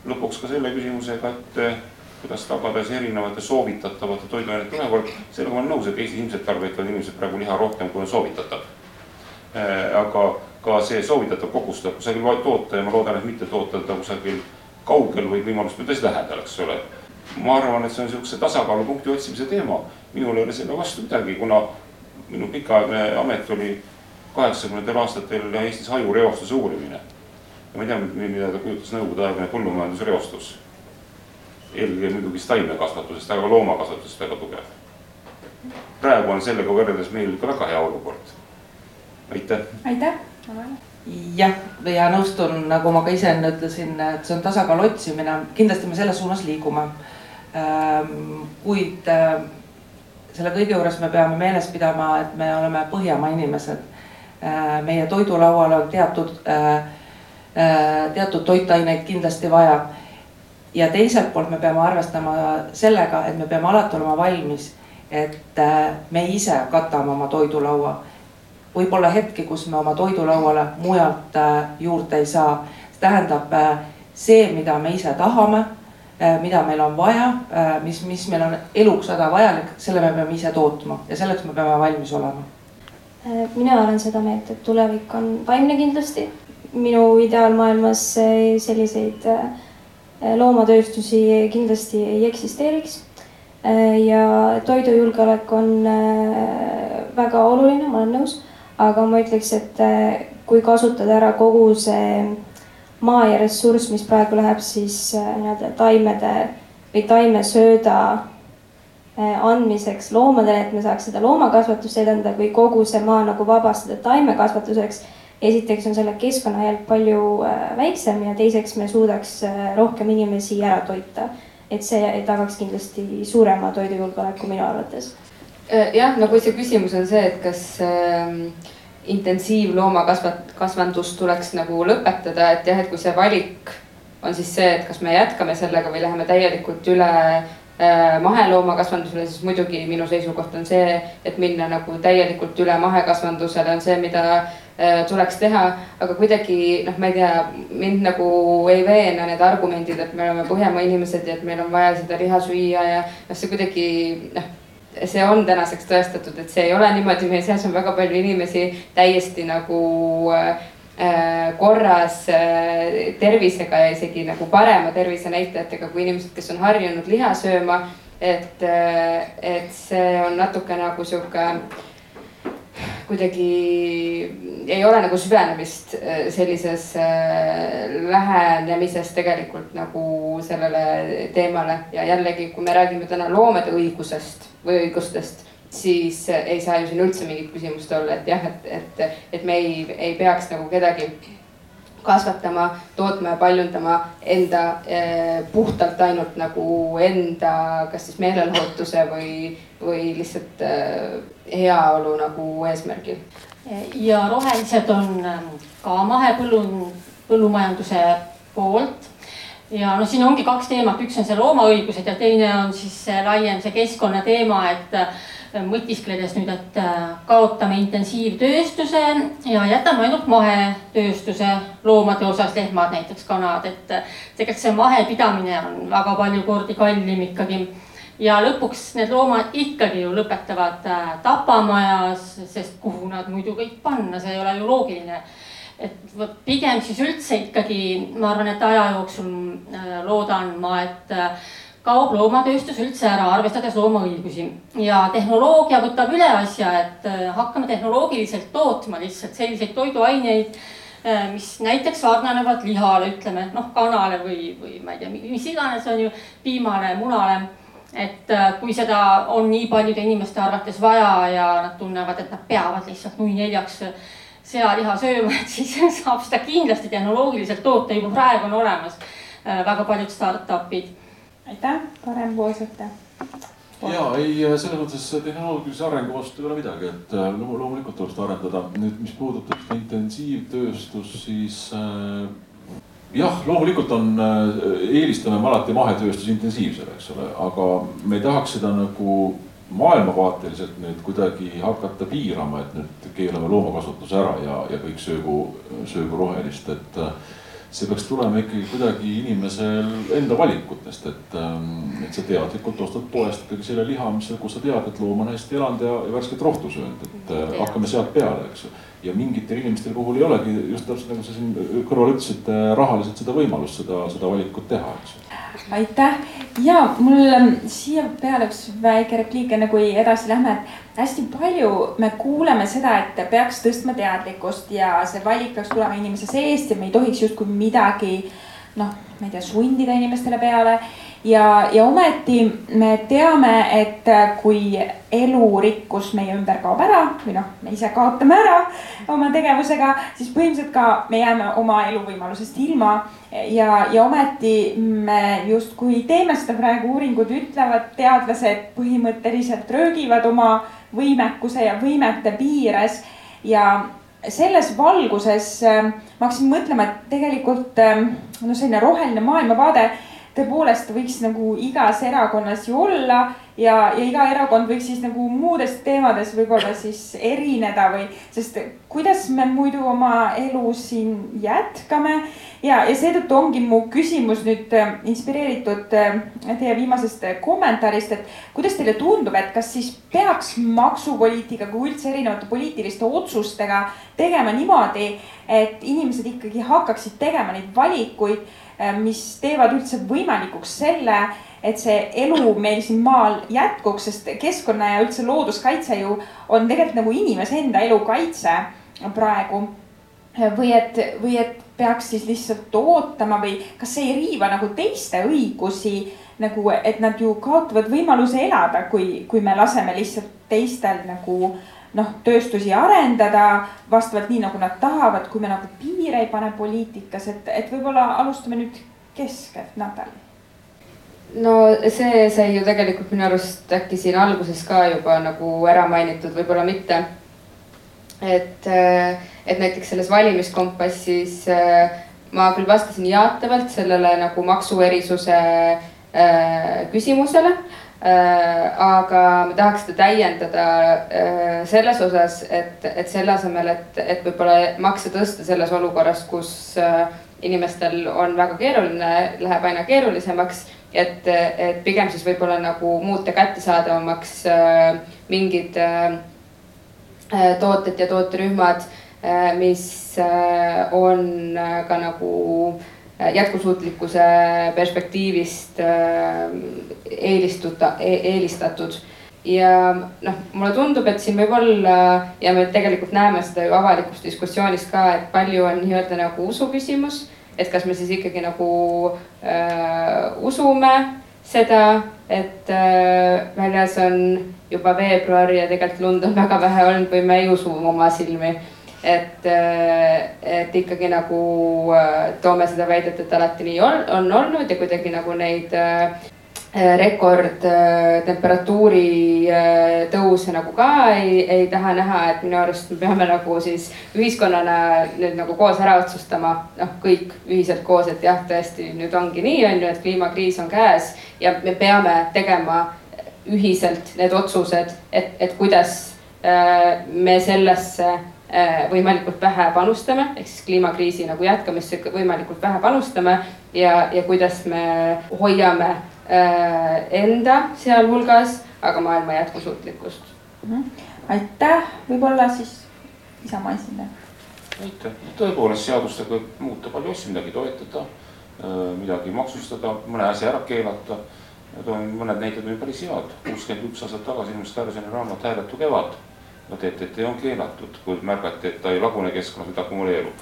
lõpuks ka selle küsimusega, et eh, kuidas tagada siis erinevate soovitatavate toiduainete ülekord. sellega ma olen nõus, et Eestis ilmselt tarvitavad inimesed praegu liha rohkem, kui on soovitatav. Eh, aga ka see soovitatav kogus tuleb kusagil toota ja ma loodan, et mitte toota teda kusagil kaugel või võimalust mööda siis lähedal, eks ole. ma arvan, et see on niisuguse tasakaalupunkti otsimise teema. minul ei ole selle vastu midagi, kuna minu pikaaegne amet oli kaheksakümnendatel aastatel Eestis hajureostuse uurimine ma ei tea, mida ta kujutas nõukogude-aegne põllumajandusreostus. Eelkõige muidugi taimekasvatusest, aga loomakasvatusest väga tugev. praegu on sellega võrreldes meil ikka väga hea olukord. aitäh. aitäh. jah, ja nõustun, nagu ma ka ise enne ütlesin, et see on tasakaalu otsimine, kindlasti me selles suunas liigume. Ehm, kuid ehm, selle kõige juures me peame meeles pidama, et me oleme Põhjamaa inimesed. Ehm, meie toidulaual on teatud teatud toitaineid kindlasti vaja. Ja teiselt poolt me peame arvestama sellega, et me peame alati olema valmis, et äh, me ise katame oma toidulaua. võib olla hetki, kus me oma toidulauale mujalt äh, juurde ei saa. tähendab see, mida me ise tahame, mida meil on vaja, mis, mis meil on eluks hädavajalik, selle me peame ise tootma ja selleks me peame valmis olema mina olen seda meelt, et tulevik on vaimne kindlasti minu ideaalmaailmas selliseid äh, loomatööstusi kindlasti ei eksisteeriks. Äh, ja toidujulgeolek on äh, väga oluline, ma olen nõus, aga ma ütleks, et kui kasutada ära kogu see maa ja ressurss, mis praegu läheb siis nii-öelda taimede või taimesööda andmiseks loomadele, et me saaks seda loomakasvatust edendada, kui kogu see maa nagu vabastada taimekasvatuseks esiteks on selle keskkonnajälg palju äh, väiksem ja teiseks me suudaks äh, rohkem inimesi ära toita. et see tagaks kindlasti suurema toidujulgeoleku minu arvates. Äh, jah, no kui see küsimus on see, et kas äh, intensiivloomakasvat-, kasvandus tuleks nagu lõpetada, et jah, et kui see valik on siis see, et kas me jätkame sellega või läheme täielikult üle maheloomakasvandusele, siis muidugi minu seisukoht on see, et minna nagu täielikult üle mahekasvandusele on see, mida tuleks teha, aga kuidagi noh, ma ei tea, mind nagu ei veena need argumendid, et me oleme Põhjamaa inimesed ja et meil on vaja seda liha süüa ja noh, see kuidagi noh see on tänaseks tõestatud, et see ei ole niimoodi, meie seas on väga palju inimesi täiesti nagu äh, korras äh, tervisega ja isegi nagu parema tervisenäitajatega kui inimesed, kes on harjunud liha sööma. et äh,, et see on natuke nagu sihuke kuidagi ei ole nagu süvenemist äh, sellises äh, lähenemises tegelikult nagu sellele teemale. Ja jällegi, kui me räägime täna loomade õigusest või õigustest, siis äh, ei saa ju siin üldse mingit küsimust olla, et jah, et, et, et me ei, ei peaks nagu kedagi kasvatama, tootma ja paljundama enda eh, puhtalt ainult nagu enda, kas siis meelelahutuse või, või lihtsalt eh, heaolu nagu eesmärgil. ja rohelised on ähm, ka mahepõllu, põllumajanduse poolt. ja noh, siin ongi kaks teemat, üks on see loomaõigused ja teine on siis laiem see keskkonnateema, et mõtiskledes nüüd, et äh, kaotame intensiivtööstuse ja jätame ainult mahetööstuse loomade osas, lehmad näiteks, kanad, et äh, tegelikult see mahepidamine on väga palju kordi kallim ikkagi ja lõpuks need loomad ikkagi ju lõpetavad äh, tapamajas, sest kuhu nad muidu kõik panna, see ei ole ju loogiline. et pigem siis üldse ikkagi ma arvan, et aja jooksul loodan ma, et kaob loomatööstus üldse ära, arvestades loomaõigusi ja tehnoloogia võtab üle asja, et hakkame tehnoloogiliselt tootma lihtsalt selliseid toiduaineid Äh, mis näiteks sarnanevad lihale, ütleme noh, kanale või, või ma ei tea, mis iganes on ju, piimale, munale. et äh, kui seda on nii paljude inimeste arvates vaja ja nad tunnevad, et nad peavad lihtsalt nui neljaks sealiha sööma, (laughs) et siis saab seda kindlasti tehnoloogiliselt toota, juba praegu on olemas äh, väga paljud startup'id. Aitäh, parem poolsõita ja ei, selles mõttes tehnoloogilise arengu vastu ei ole midagi, et äh, loomulikult tuleb seda arendada. nüüd, mis puudutab seda intensiivtööstust, siis äh, jah, loomulikult on, äh, eelistame me alati mahetööstuse intensiivsele, eks ole, aga me ei tahaks seda nagu maailmavaateliselt nüüd kuidagi hakata piirama, et nüüd keelame loomakasvatuse ära ja, ja kõik söögu, söögu rohelist, et äh, see peaks tulema ikkagi kuidagi inimesel enda valikutest, et, ähm, et sa teadlikult ostad poest ikkagi selle liha, mis, kus sa tead, et loom on hästi elanud ja, ja värsket rohtu söönud, et äh, hakkame sealt peale, eks ju. Ja mingitel inimestel puhul ei olegi just täpselt nagu sa siin kõrval ütlesid, äh, rahaliselt seda võimalust seda, seda valikut teha, eks ju. Aitäh! Ja mul ähm, siia peale üks väike repliik, enne kui edasi lähme, et hästi palju me kuuleme seda, et peaks tõstma teadlikkust ja see valik peaks tulema inimese seest ja me ei tohiks justkui midagi noh, ma ei tea, sundida inimestele peale ja, ja ometi me teame, et kui elurikkus meie ümber kaob ära või noh, me ise kaotame ära oma tegevusega, siis põhimõtteliselt ka me jääme oma eluvõimalusest ilma. ja, ja ometi me justkui teeme seda praegu, uuringud ütlevad, teadlased põhimõtteliselt röögivad oma võimekuse ja võimete piires ja selles valguses äh, ma hakkasin mõtlema, et tegelikult äh, no selline roheline maailmavaade tõepoolest võiks nagu igas erakonnas ju olla ja, ja iga erakond võiks siis nagu muudest teemades võib-olla siis erineda või, sest kuidas me muidu oma elu siin jätkame. ja, ja seetõttu ongi mu küsimus nüüd äh, inspireeritud äh, teie viimasest kommentaarist, et kuidas teile tundub, et kas siis peaks maksupoliitikaga kui üldse erinevate poliitiliste otsustega tegema niimoodi, et inimesed ikkagi hakkaksid tegema neid valikuid Äh, mis teevad üldse võimalikuks selle, et see elu meil siin maal jätkuks, sest keskkonna ja üldse looduskaitse ju on tegelikult nagu inimese enda elu kaitse praegu. või et, või et peaks siis lihtsalt ootama või kas see ei riiva nagu teiste õigusi nagu, et nad ju kaotavad võimaluse elada, kui, kui me laseme lihtsalt teistel nagu noh, tööstusi arendada vastavalt nii, nagu nad tahavad, kui me nagu piire ei pane poliitikas, et, et võib-olla alustame nüüd keskelt, Natal. no see sai ju tegelikult minu arust äkki siin alguses ka juba nagu ära mainitud, võib-olla mitte. et, et näiteks selles valimiskompassis ma küll vastasin jaatavalt sellele nagu maksuerisuse äh, küsimusele aga ma tahaks seda täiendada äh, selles osas, et, et selle asemel, et, et võib-olla makse tõsta selles olukorras, kus äh, inimestel on väga keeruline, läheb aina keerulisemaks. et, et pigem siis võib-olla nagu muuta kättesaadavamaks mingid tooted ja tooterühmad, mis on ka nagu jätkusuutlikkuse perspektiivist eelistuta, e-, eelistatud. ja noh, mulle tundub, et siin võib olla ja me tegelikult näeme seda ju avalikus diskussioonis ka, et palju on nii-öelda nagu usu küsimus. et kas me siis ikkagi nagu äh, usume seda, et äh, väljas on juba veebruar ja tegelikult lund on väga vähe olnud või me ei usu oma silmi et, äh, et ikkagi nagu äh, toome seda väidet, et alati nii on, on olnud ja kuidagi nagu neid Äh, rekordtemperatuuri tõuse nagu ka ei, ei taha näha, et minu arust me peame nagu siis ühiskonnana nüüd nagu koos ära otsustama, noh, kõik ühiselt koos, et jah, tõesti nüüd ongi nii, on ju, et kliimakriis on käes ja me peame tegema ühiselt need otsused, et, et kuidas me sellesse võimalikult vähe panustame, ehk siis kliimakriisi nagu jätkamisse võimalikult vähe panustame ja, ja kuidas me hoiame Äh, enda sealhulgas, aga maailma jätkusuutlikkust mm. -hmm. aitäh, võib-olla siis Isamaa esindaja. aitäh, tõepoolest seadustega võib muuta palju asju, midagi toetada, midagi maksustada, mõne asja ära keelata. toon mõned näited on päris head, kuuskümmend üks aastat tagasi ilmus Kärsoni raamat Hääletu kevad. No TTT on keelatud, kui märgati, et ta ei lagune keskkonnas, vaid akumuleerub.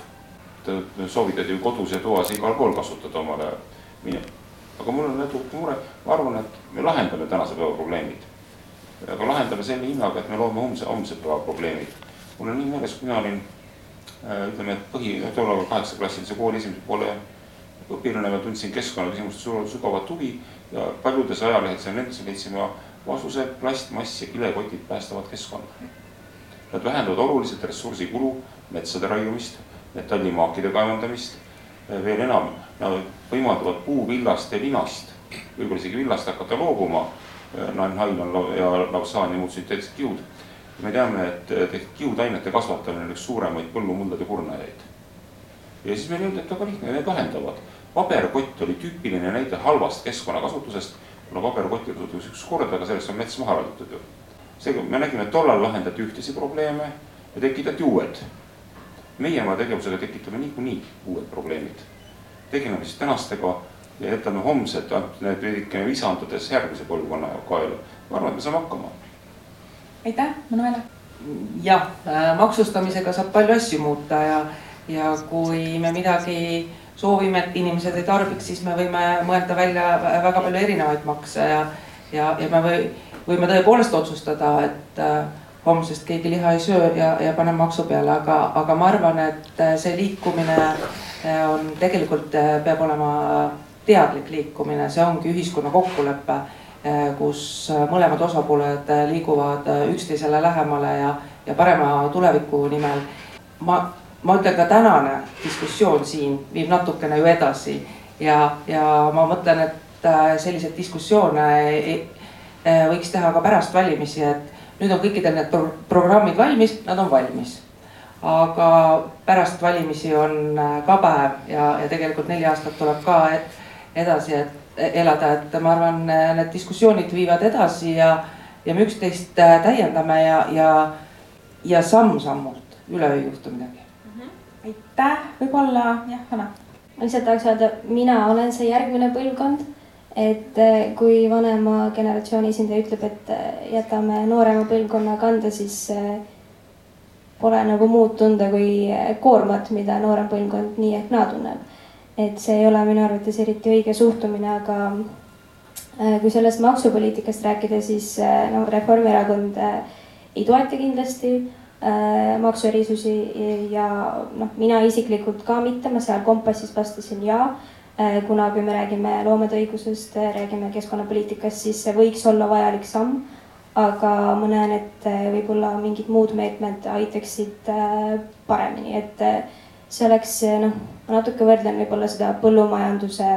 soovitati ju kodus ja toas igal pool kasutada omal ajal. aga mul on natuke mure, ma arvan, et me lahendame tänase päeva probleemid. aga lahendame selle hinnaga, et me loome homse, homse päeva probleemid. mul on nii meeles, kui mina olin ütleme, et põhi, tollal kaheksaklassilise kooli esimese poole õpilane, ma tundsin keskkonnaküsimuste sügavat huvi ja paljudes ajalehedes ja nendes leidsime vastuse plastmass ja kilekotid päästavad keskkonna. Nad vähendavad oluliselt ressursikulu, metsade raiumist, metallimaakide kaevandamist. veel enam, nad võimaldavad puuvillast ja linast, võib-olla isegi villast hakata loobuma. Nanhain on ja Lausanne ja muud sünteetilised kiud. me teame, et kiudainete kasvatamine on üks suuremaid põllumuldade kurnajaid. ja siis meile öeldi, et väga lihtne, need lahendavad paberkott oli tüüpiline näide halvast keskkonnakasutusest, kuna paberkotti kasutatakse üks kord, aga sellest on mets maha raiutud ju. Seega me nägime, et tollal lahendati ühtesi probleeme ja tekitati uued. meie oma tegevusega tekitame niikuinii uued probleemid. tegeleme siis tänastega ja jätame homsed, need veidikene visandades järgmise põlvkonna kaela. ma arvan, et me saame hakkama. aitäh, Manuela. jah, maksustamisega saab palju asju muuta ja, ja kui me midagi soovime, et inimesed ei tarbiks, siis me võime mõelda välja väga palju erinevaid makse ja, ja, ja me või, võime tõepoolest otsustada, et äh, homsest keegi liha ei söö ja, ja paneme maksu peale, aga, aga ma arvan, et äh, see liikumine äh, on tegelikult peab olema teadlik liikumine, see ongi ühiskonna kokkulepe, kus mõlemad osapooled liiguvad üksteisele lähemale ja, ja parema tuleviku nimel. ma ma ütlen ka tänane diskussioon siin viib natukene ju edasi ja, ja ma mõtlen, et selliseid diskussioone äh, võiks teha ka pärast valimisi, et nüüd on kõikidel need pro programmid valmis, nad on valmis. aga pärast valimisi on äh, ka päev ja, ja tegelikult neli aastat tuleb ka edasi et, elada, et ma arvan, need diskussioonid viivad edasi ja, ja me üksteist täiendame ja, ja, ja samm-sammult üleöö ei juhtu midagi aitäh, võib-olla jah, Hanna. ma lihtsalt tahaks öelda, mina olen see järgmine põlvkond. Et eh, kui vanema generatsiooni esindaja ütleb, et eh, jätame noorema põlvkonna kanda, siis eh, pole nagu muud tunda kui koormat, mida noorem põlvkond nii ehk naa tunneb. et see ei ole minu arvates eriti õige suhtumine, aga kui sellest maksupoliitikast rääkida, siis no Reformierakond ei toeta kindlasti maksuerisusi ja noh, mina isiklikult ka mitte, ma seal kompassis vastasin ja. Äh, kuna kui me räägime loomade õigusest, räägime keskkonnapoliitikast, siis see võiks olla vajalik samm. aga ma näen, et äh, võib-olla mingid muud meetmed aitaksid paremini, et see oleks noh, ma natuke võrdlen võib-olla seda põllumajanduse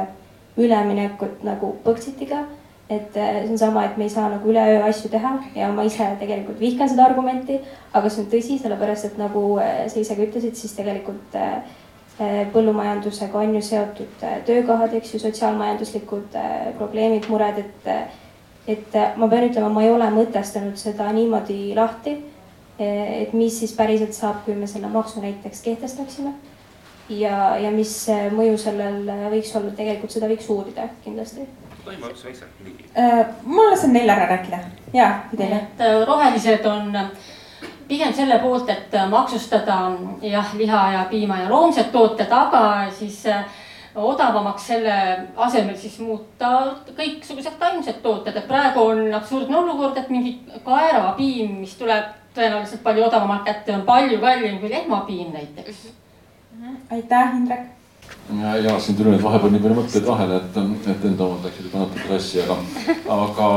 üleminekut nagu Põxitiga et äh, see on sama, et me ei saa nagu üleöö asju teha ja ma ise tegelikult vihkan seda argumenti, aga see on tõsi, sellepärast et nagu äh, sa ise ka ütlesid, siis tegelikult äh, põllumajandusega on ju seotud töökohad, eks ju, sotsiaalmajanduslikud probleemid, mured, et et ma pean ütlema, ma ei ole mõtestanud seda niimoodi lahti. et mis siis päriselt saab, kui me selle maksu näiteks kehtestaksime. ja, ja mis mõju sellel võiks olla, tegelikult seda võiks uurida kindlasti tohib üks väikselt ligi? Äh, ma lasen neil ära rääkida ja, teile. et äh, rohelised on äh, pigem selle poolt, et maksustada jah, liha ja piima ja loomsed tooted, aga siis odavamaks selle asemel siis muuta kõiksugused taimsed tooted, et praegu on absurdne olukord, et mingi kaerapiim, mis tuleb tõenäoliselt palju odavamalt kätte, on palju kallim kui lehmapiim näiteks. aitäh, Indrek! Ja, ja siin tuli nüüd vahepeal nii palju mõtteid vahele, et, et enda omad läksid juba natuke sassi, aga, aga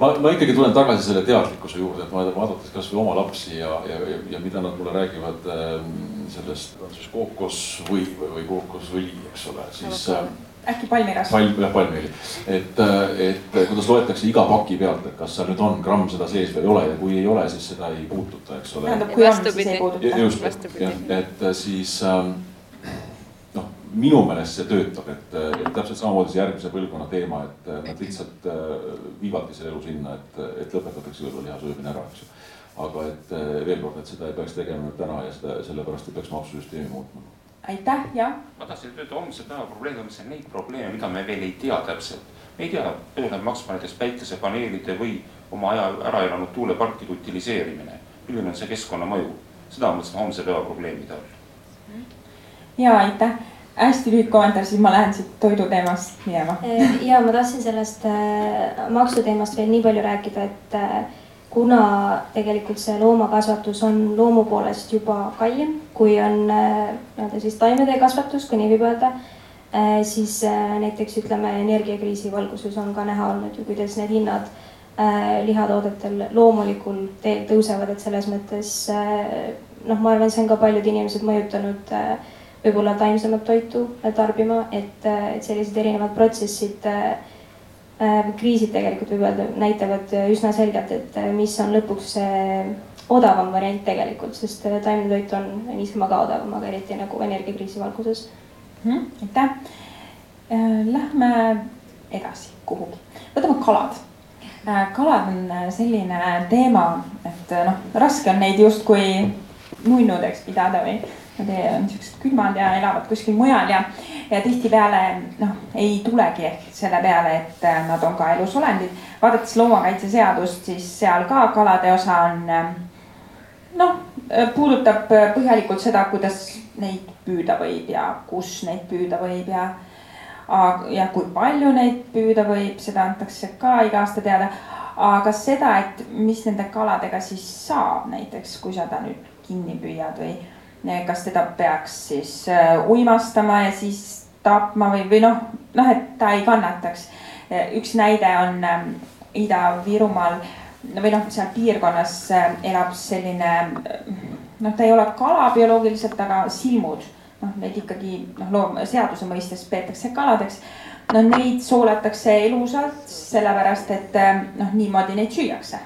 ma, ma ikkagi tulen tagasi selle teadlikkuse juurde, et vaadates kasvõi oma lapsi ja, ja, ja, ja mida nad mulle räägivad ähm, sellest, on siis kookosvõi või, või kookosõli, eks ole, siis okay.. äkki palmirasv? palm, jah palmiõli, et, et kuidas loetakse iga paki pealt, et kas seal nüüd on gramm seda sees või ei ole ja kui ei ole, siis seda ei puututa, eks ole. tähendab, kui on, siis ei puuduta. just, et siis ähm, minu meelest see töötab, et, et täpselt samamoodi see järgmise põlvkonna teema, et nad lihtsalt äh, viivadki selle elu sinna, et, et lõpetatakse kõrvaliha söömine ära, eks ju. aga et veel kord, et seda ei peaks tegema täna ja seda sellepärast ei peaks maksusüsteemi muutma. aitäh, jah. ma tahtsin öelda homse päeva probleemiga, mis on neid probleeme, mida me veel ei tea täpselt. me ei tea, palju läheb maksma näiteks päikesepaneelide või oma aja ära elanud tuuleparkide utiliseerimine. milline on see keskkonnamõju, seda ma mõtlesin homse päeva probleemide all. ja aitäh hästi lühike kommentaar, siis ma lähen siit toiduteemast minema. ja ma tahtsin sellest äh, maksuteemast veel nii palju rääkida, et äh, kuna tegelikult see loomakasvatus on loomu poolest juba kallim, kui on äh, nii-öelda siis taimede kasvatus, kui nii võib öelda, siis näiteks ütleme energiakriisi valguses on ka näha olnud ju, kuidas need hinnad lihatoodetel loomulikul teel tõusevad, et selles mõttes noh, ma arvan, see on ka paljud inimesed mõjutanud äh, võib-olla taimsemat toitu tarbima, et, et sellised erinevad protsessid äh,, kriisid tegelikult võib öelda, näitavad üsna selgelt, et mis on lõpuks see odavam variant tegelikult, sest taimne toit on niisama ka odavam, aga eriti nagu energiakriisi valguses mm,. aitäh. Lähme edasi kuhugi, võtame kalad kalad on selline teema, et noh, raske on neid justkui nunnudeks pidada või Nad on niisugused külmad ja elavad kuskil mujal ja, ja tihtipeale noh, ei tulegi ehk selle peale, et äh, nad on ka elusolendid. vaadates loomakaitseseadust, siis seal ka kalade osa on äh, noh, puudutab põhjalikult seda, kuidas neid püüda võib ja kus neid püüda võib ja ja kui palju neid püüda võib, seda antakse ka iga aasta teada. aga seda, et mis nende kaladega siis saab, näiteks kui sa ta nüüd kinni püüad või kas teda peaks siis äh, uimastama ja siis tapma või, või noh, noh, et ta ei kannataks. üks näide on Ida-Virumaal või noh, seal piirkonnas elab selline noh, ta ei ole kala bioloogiliselt, aga silmud, noh, neid ikkagi noh, loom-, seaduse mõistes peetakse kaladeks. no neid sooletakse elusalt, sellepärast et noh, niimoodi neid süüakse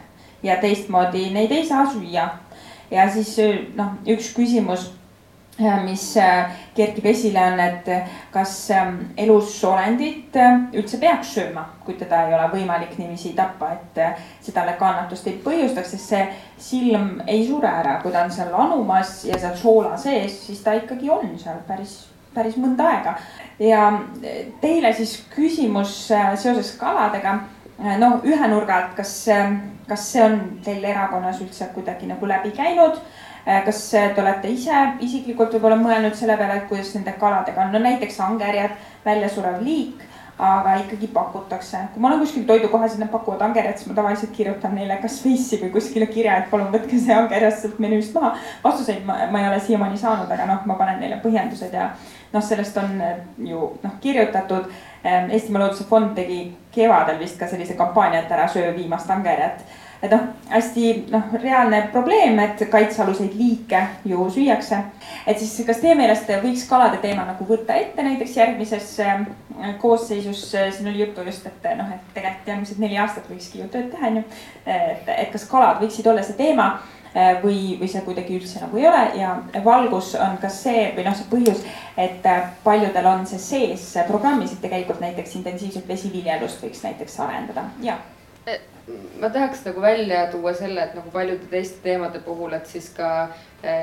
ja teistmoodi neid ei saa süüa ja siis noh, üks küsimus, äh, mis äh, kerkib esile, on, et kas ähm, elusolendit äh, üldse peaks sööma, kui teda ei ole võimalik niiviisi tappa, et see talle kannatust ei põhjustaks, sest see silm ei sure ära, kui ta on seal anumas ja seal soola sees, siis ta ikkagi on seal päris, päris mõnda aega. ja teile siis küsimus seoses kaladega no ühe nurga alt, kas, kas see on teil erakonnas üldse kuidagi nagu läbi käinud? kas te olete ise isiklikult võib-olla mõelnud selle peale, et kuidas nende kaladega on, no näiteks angerjad, väljasurev liik, aga ikkagi pakutakse. kui ma olen kuskil toidukohas ja nad pakuvad angerjat, siis ma tavaliselt kirjutan neile kas Face'i või kuskile kirja, et palun võtke see angerjas sealt menüüst maha. vastuseid ma, ma ei ole siiamaani saanud, aga noh, ma panen neile põhjendused ja noh, sellest on ju noh kirjutatud Eestimaa Looduse Fond tegi kevadel vist ka sellise kampaania, et ära söö viimast angerjat. et noh, hästi noh, reaalne probleem, et kaitsealuseid liike ju süüakse. et siis, kas teie meelest võiks kalade teema nagu võtta ette näiteks järgmises ehm, koosseisus, siin oli juttu just, et noh, et tegelikult järgmised neli aastat võikski ju tööd teha, on ju. et, et kas kalad võiksid olla see teema või, või see kuidagi üldse nagu ei ole. Ja valgus on ka see või noh, see põhjus, et äh, paljudel on see sees programmis, et tegelikult näiteks intensiivset vesiviljelust võiks näiteks arendada. Ja äh, ma tahaks nagu välja tuua selle, et nagu paljude teiste teemade puhul, et siis ka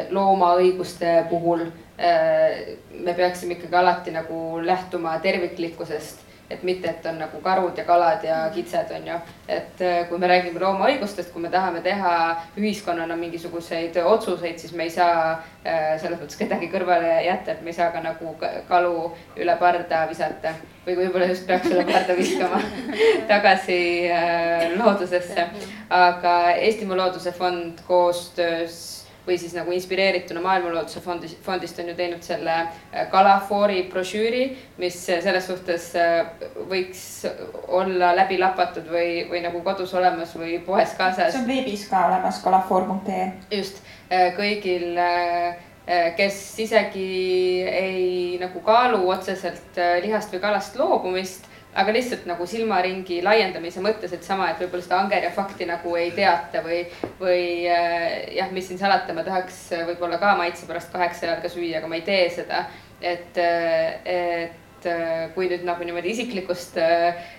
loomaõiguste puhul me peaksime ikkagi alati nagu lähtuma terviklikkusest et mitte, et on nagu karud ja kalad ja kitsed, on ju. et äh, kui me räägime loomaõigustest, kui me tahame teha ühiskonnana mingisuguseid otsuseid, siis me ei saa äh, selles mõttes kedagi kõrvale jätta, et me ei saa ka nagu kalu üle parda visata. või võib-olla just peaks üle parda viskama (laughs) tagasi äh, loodusesse. aga Eestimaa Looduse Fond koostöös või siis nagu inspireerituna Maailma Looduse fondist, fondist on ju teinud selle äh, kalafoori brošüüri, mis selles suhtes äh, võiks olla läbi lapatud või, või nagu kodus olemas või poes kaasas. see on veebis ka olemas, kalafoor.ee. just, äh, kõigil kes isegi ei nagu kaalu otseselt lihast või kalast loobumist aga lihtsalt nagu silmaringi laiendamise mõttes, et sama, et võib-olla seda angerja fakti nagu ei teata või, või äh, jah, mis siin salata, ma tahaks võib-olla ka maitse pärast kaheksa jalga süüa, aga ma ei tee seda. et, äh, et äh, kui nüüd nagu niimoodi isiklikust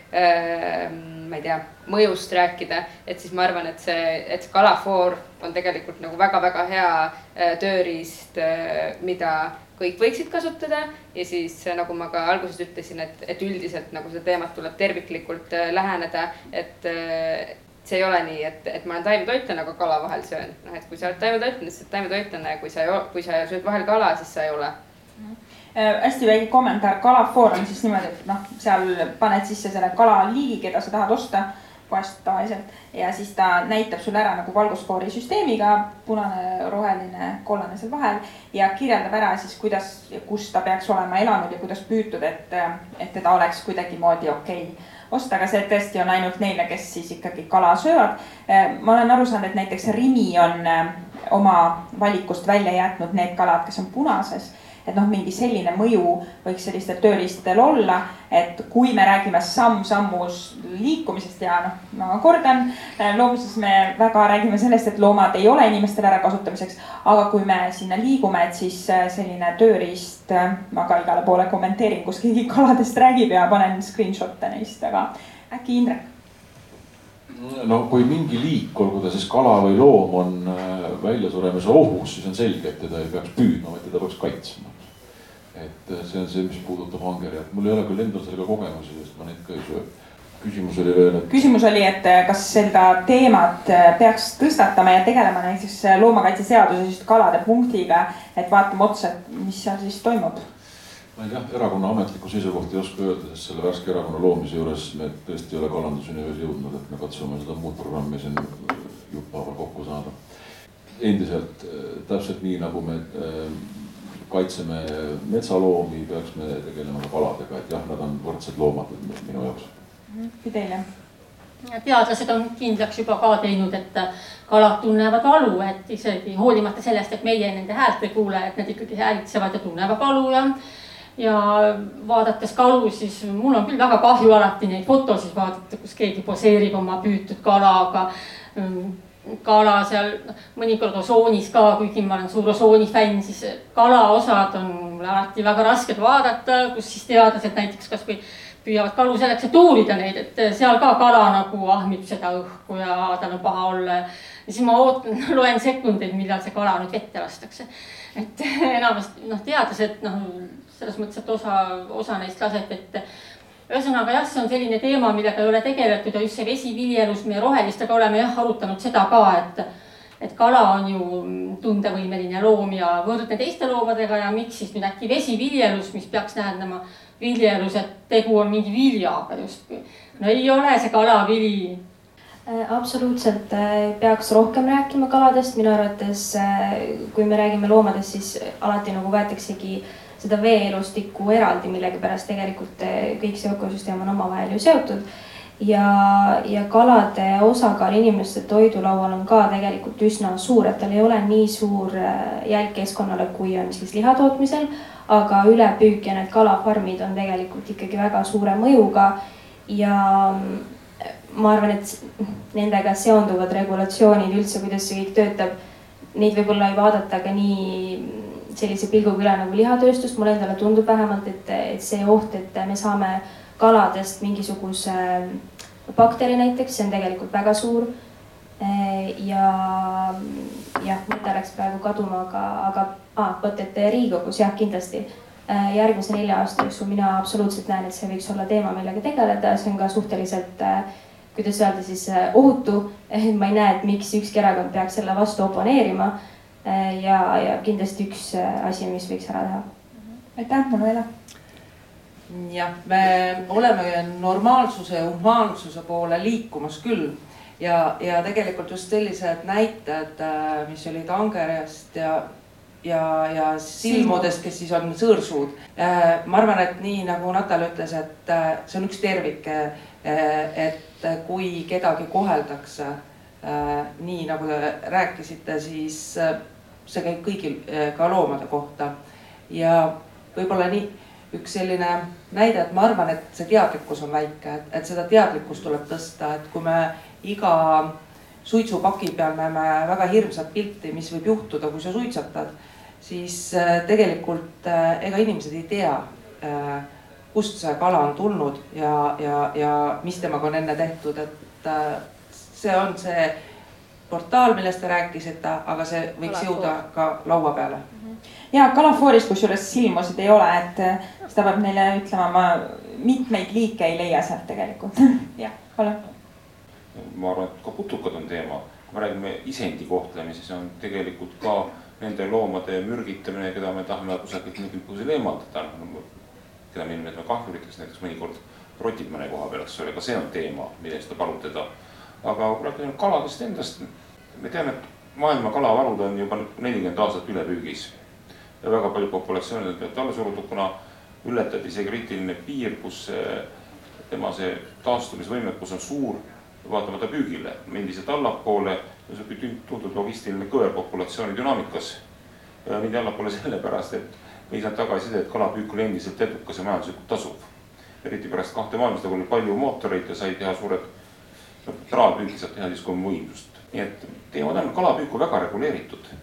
ma ei tea, mõjust rääkida, et siis ma arvan, et see, et see kalafoor on tegelikult nagu väga-väga hea tööriist, mida kõik võiksid kasutada ja siis nagu ma ka alguses ütlesin, et, et üldiselt nagu seda teemat tuleb terviklikult läheneda, et see ei ole nii, et, et ma olen taimetoitlane, aga kala vahel söön. noh, et kui sa oled taimetoitlane, siis sa oled taimetoitlane ja kui sa, kui sa sööd vahel kala, siis sa ei ole äh,. hästi väike kommentaar, kalafoor on siis niimoodi, et noh, seal paned sisse selle kalaliigi, keda sa tahad osta poest tavaliselt ja siis ta näitab sulle ära nagu valgusfoori süsteemiga, punane, roheline, kollane seal vahel ja kirjeldab ära siis, kuidas ja kus ta peaks olema elanud ja kuidas püütud, et, et teda oleks kuidagimoodi okei okay osta, aga see tõesti on ainult neile, kes siis ikkagi kala söövad. Eh, ma olen aru saanud, et näiteks Rimi on eh, oma valikust välja jätnud need kalad, kes on punases et noh, mingi selline mõju võiks sellistel tööriistadel olla, et kui me räägime samm-sammus liikumisest ja noh, ma kordan, loomuses me väga räägime sellest, et loomad ei ole inimestele ärakasutamiseks. aga kui me sinna liigume, et siis äh, selline tööriist, äh, ma ka igale poole kommenteerin, kus keegi kaladest räägib ja panen screenshot'e neist, aga äkki Indrek? no kui mingi liik, olgu ta siis kala või loom, on äh, väljasuremise ohus, siis on selge, et teda ei peaks püüdma, vaid teda peaks kaitsma et äh, see on see, mis puudutab angerjat, mul ei ole küll endal sellega kogemusi, sest ma neid ka ei söö. küsimus oli veel, et. küsimus oli, et äh, kas seda teemat äh, peaks tõstatama ja tegelema näiteks loomakaitseseaduses just kalade punktiga, et vaatame otsa, et mis seal siis toimub ma ei tea, erakonna ametlikku seisukohta ei oska öelda, sest selle värske erakonna loomise juures me tõesti ei ole kalanduseni veel jõudnud, et me katsume seda muud programmi siin jupphaaval kokku saada. Endiselt täpselt nii, nagu me kaitseme metsaloomi, peaks me tegelema ka kaladega, et jah, nad on võrdsed loomad minu jaoks. Fidel, jah? teadlased on kindlaks juba ka teinud, et kalad tunnevad valu, et isegi hoolimata sellest, et meie nende häält ei kuule, et nad ikkagi häälitsevad ja tunnevad valu ja ja vaadates kalu, siis mul on küll väga kahju alati neid fotosid vaadata, kus keegi poseerib oma püütud kalaga kala seal mõnikord osoonis ka, kuigi ma olen suur osooni fänn, siis kalaosad on mul alati väga rasked vaadata, kus siis teadlased näiteks kasvõi püüavad kalu selleks, et uurida neid, et seal ka kala nagu ahmib seda õhku ja tal on paha olla. ja siis ma ootan, (laughs) loen sekundeid, millal see kala nüüd vette lastakse. et (laughs) enamasti noh, teadlased noh, selles mõttes, et osa, osa neist laseb vette ühesõnaga jah, see on selline teema, millega ei ole tegeletud ja just see vesiviljelus, me rohelistega oleme jah arutanud seda ka, et et kala on ju tundevõimeline loom ja võrdne teiste loomadega ja miks siis nüüd äkki vesiviljelus, mis peaks tähendama viljelus, et tegu on mingi viljaga justkui. no ei ole see kala vili. Äh, absoluutselt äh, peaks rohkem rääkima kaladest, minu arvates äh, kui me räägime loomadest, siis alati nagu võetaksegi äh, seda veeelustikku eraldi, millegipärast tegelikult eh, kõik see ökosüsteem on omavahel ju seotud. ja, ja kalade osakaal inimeste toidulaual on ka tegelikult üsna suur, et tal ei ole nii suur eh, jälg keskkonnale, kui on siis liha tootmisel. aga ülepüük ja need kalafarmid on tegelikult ikkagi väga suure mõjuga ja mm, ma arvan, et nendega seonduvad regulatsioonid üldse, kuidas see kõik töötab, neid võib-olla ei vaadata ka nii sellise pilguga üle nagu lihatööstus, mulle endale tundub vähemalt, et, et see oht, et me saame kaladest mingisuguse bakteri näiteks, see on tegelikult väga suur. ja jah, mõte läks praegu kaduma, aga, aga ah, vot, et Riigikogus jah, kindlasti järgmise nelja aasta jooksul mina absoluutselt näen, et see võiks olla teema, millega tegeleda, see on ka suhteliselt kuidas öelda siis ohutu. (laughs) ma ei näe, et miks ükski erakond peaks selle vastu oponeerima Äh, ja, ja kindlasti üks äh, asi, mis võiks ära teha. aitäh, Manuela. jah, me oleme normaalsuse ja humaansuse poole liikumas küll ja, ja tegelikult just sellised näited, äh, mis olid angerjast ja ja, ja silmudest, kes siis on sõõrsuud. ma arvan, et nii nagu Natal ütles, et see on üks tervik. et kui kedagi koheldakse nii nagu te rääkisite, siis see käib kõigil, eh, ka loomade kohta. ja võib-olla nii üks selline näide, et ma arvan, et see teadlikkus on väike, et, et seda teadlikkust tuleb tõsta, et kui me iga suitsupaki peal näeme väga hirmsat pilti, mis võib juhtuda, kui sa suitsetad, siis tegelikult ega inimesed ei tea, kust see kala on tulnud ja, ja, ja mis temaga on enne tehtud, et äh, see on see portaal, millest te rääkisite, aga see võiks Kalafoor. jõuda ka laua peale. ja kalafoorist kusjuures silmusid ei ole, et äh, seda peab neile ütlema, ma mitmeid liike ei leia sealt tegelikult. (laughs) jah, palun. ma arvan, et ka putukad on teema. kui me räägime isendi kohtlemisest, siis on tegelikult ka nende loomade mürgitamine, keda me tahame kusagilt mingil põhjusel eemaldada, keda me nimetame kahjuriteks, näiteks mõnikord rotid mõne koha peal, eks ole, ka see on teema, millest tuleb arutleda. Aga kui rääkida kaladest endast, me teame, et maailma kalavarud on juba nelikümmend aastat ülepüügis ja väga paljud populatsioonid on pealt alla surutud, kuna ületati see kriitiline piir, kus tema see taastumisvõimekus on suur vaatamata püügile, endiselt allapoole, niisugune tuntud logistiline kõver populatsiooni dünaamikas. mindi allapoole sellepärast, et me ei saanud tagasisidet, et kalapüük oli endiselt edukas ja majanduslikult tasuv. eriti pärast kahte maailmasõda, kui oli palju mootoreid ja sai teha suured, traalpüüki saab teha siis kolm võimsust. nii et teemad on, kalapüük on väga reguleeritud.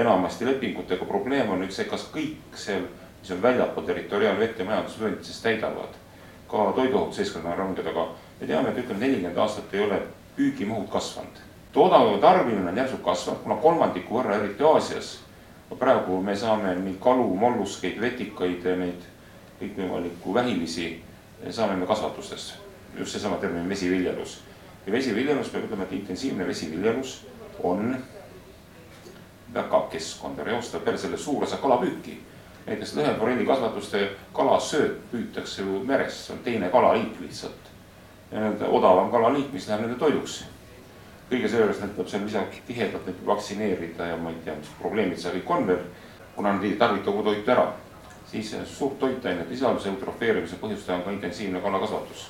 enamasti lepingutega probleem on nüüd see, kas kõik seal, mis on väljapool territoriaalvett ja majandusvöönditest täidavad ka toiduohutuseeskonna ranged, aga me teame, et ütleme nelikümmend aastat ei ole püügimahud kasvanud. toodangu tarbimine on järsult kasvanud, kuna kolmandiku võrra, eriti Aasias. praegu me saame nii kalu, molluskeid, vetikaid, neid kõikvõimalikku vähilisi saame me kasvatustes. Just seesama termin vesiviljelus. ja vesiviljelus, peab ütlema, et intensiivne vesiviljelus on väga keskkonda reostav peale selle suur osa kalapüüki näiteks lõheforellikasvatuste kalasööt püütakse ju meres, see on teine kalaliik lihtsalt. odavam kalaliik, mis läheb nende toiduks. kõige selle juures need tuleb seal lisaks tihedalt neid vaktsineerida ja ma ei tea, mis probleemid seal kõik on veel. kuna nad ei tarvita kogu toitu ära, siis suurt toitainete sisalduse eutrofeerimise põhjustaja on ka intensiivne kalakasvatus.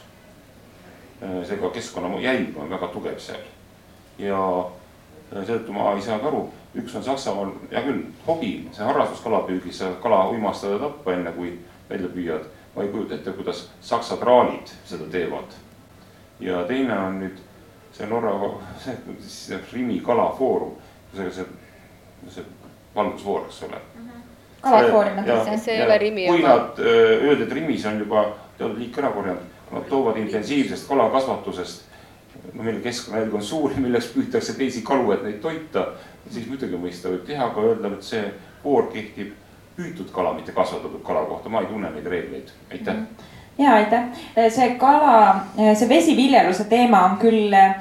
Seega keskkonna jälg on väga tugev seal ja seetõttu ma ei saagi aru, üks on Saksamaal, hea küll, hobi, see harrastus kalapüügis, sa kala uimastada tappa, enne kui välja püüad. ma ei kujuta ette, kuidas saksa traalid seda teevad. ja teine on nüüd see Norra, see, see Rimi kalafoorum, see, see, see valgusfoor, eks ole. kalafoori Ja- mõttes. see ei ole Rimi kui nad öö, öeldi, et Rimis on juba teatud liik ära korjanud, nad toovad intensiivsest kalakasvatusest no meil keskkonnajälg on suur ja milleks püütakse teisi kalu, et neid toita, siis muidugi mõista võib teha, aga öelda, et see voor kehtib püütud kala, mitte kasvatatud kala kohta, ma ei tunne neid reegleid, aitäh! Ja aitäh, see kala, see vesiviljeluse teema on küll äh,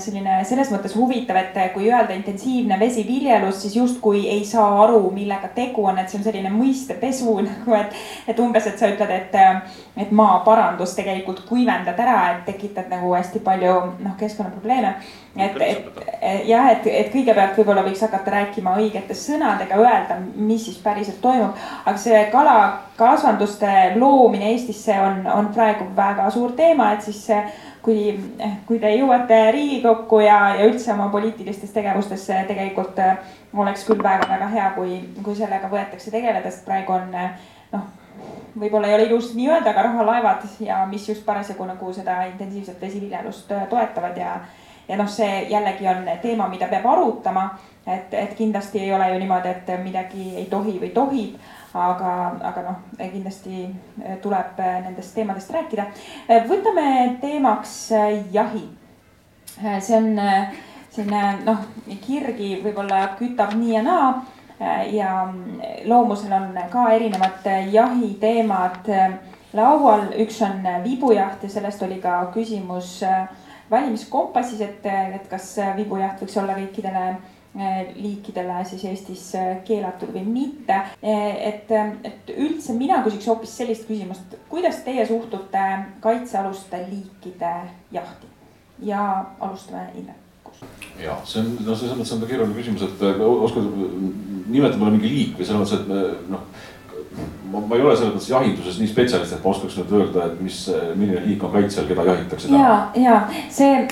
selline selles mõttes huvitav, et kui öelda intensiivne vesiviljelus, siis justkui ei saa aru, millega tegu on, et see on selline mõistepesu (laughs) nagu, et. et umbes, et sa ütled, et, et maaparandus tegelikult kuivendad ära, et tekitad nagu hästi palju noh, keskkonnaprobleeme. et, et jah, et, et kõigepealt võib-olla võiks hakata rääkima õigete sõnadega, öelda, mis siis päriselt toimub. aga see kalakasvanduste loomine Eestisse on, on praegu väga suur teema, et siis kui, kui te jõuate Riigikokku ja, ja üldse oma poliitilistes tegevustes tegelikult äh, oleks küll väga-väga hea, kui, kui sellega võetakse tegeleda, sest praegu on noh, võib-olla ei ole ilus nii öelda, aga rahalaevad ja mis just parasjagu nagu seda intensiivset vesiviljelust toetavad ja ja noh, see jällegi on teema, mida peab arutama, et, et kindlasti ei ole ju niimoodi, et midagi ei tohi või tohib aga, aga noh, kindlasti tuleb nendest teemadest rääkida. võtame teemaks jahi. see on selline noh, kirgi võib-olla kütab nii ja naa. ja loomusel on ka erinevad jahiteemad laual, üks on vibujaht ja sellest oli ka küsimus valimiskompassis, et, et kas vibujaht võiks olla kõikidele liikidele siis Eestis keelatud või mitte. et, et üldse mina küsiks hoopis sellist küsimust, kuidas teie suhtute kaitsealuste liikide jahti ja alustame Indrekust. ja see on, no selles mõttes on ka keeruline küsimus, et oskad nimetada mulle mingi liik või selles mõttes, et me noh ma, ma ei ole selles mõttes jahinduses nii spetsialist, et ma oskaks nüüd öelda, et mis, milline liik on kaitse all, keda jahitakse. ja, ja see,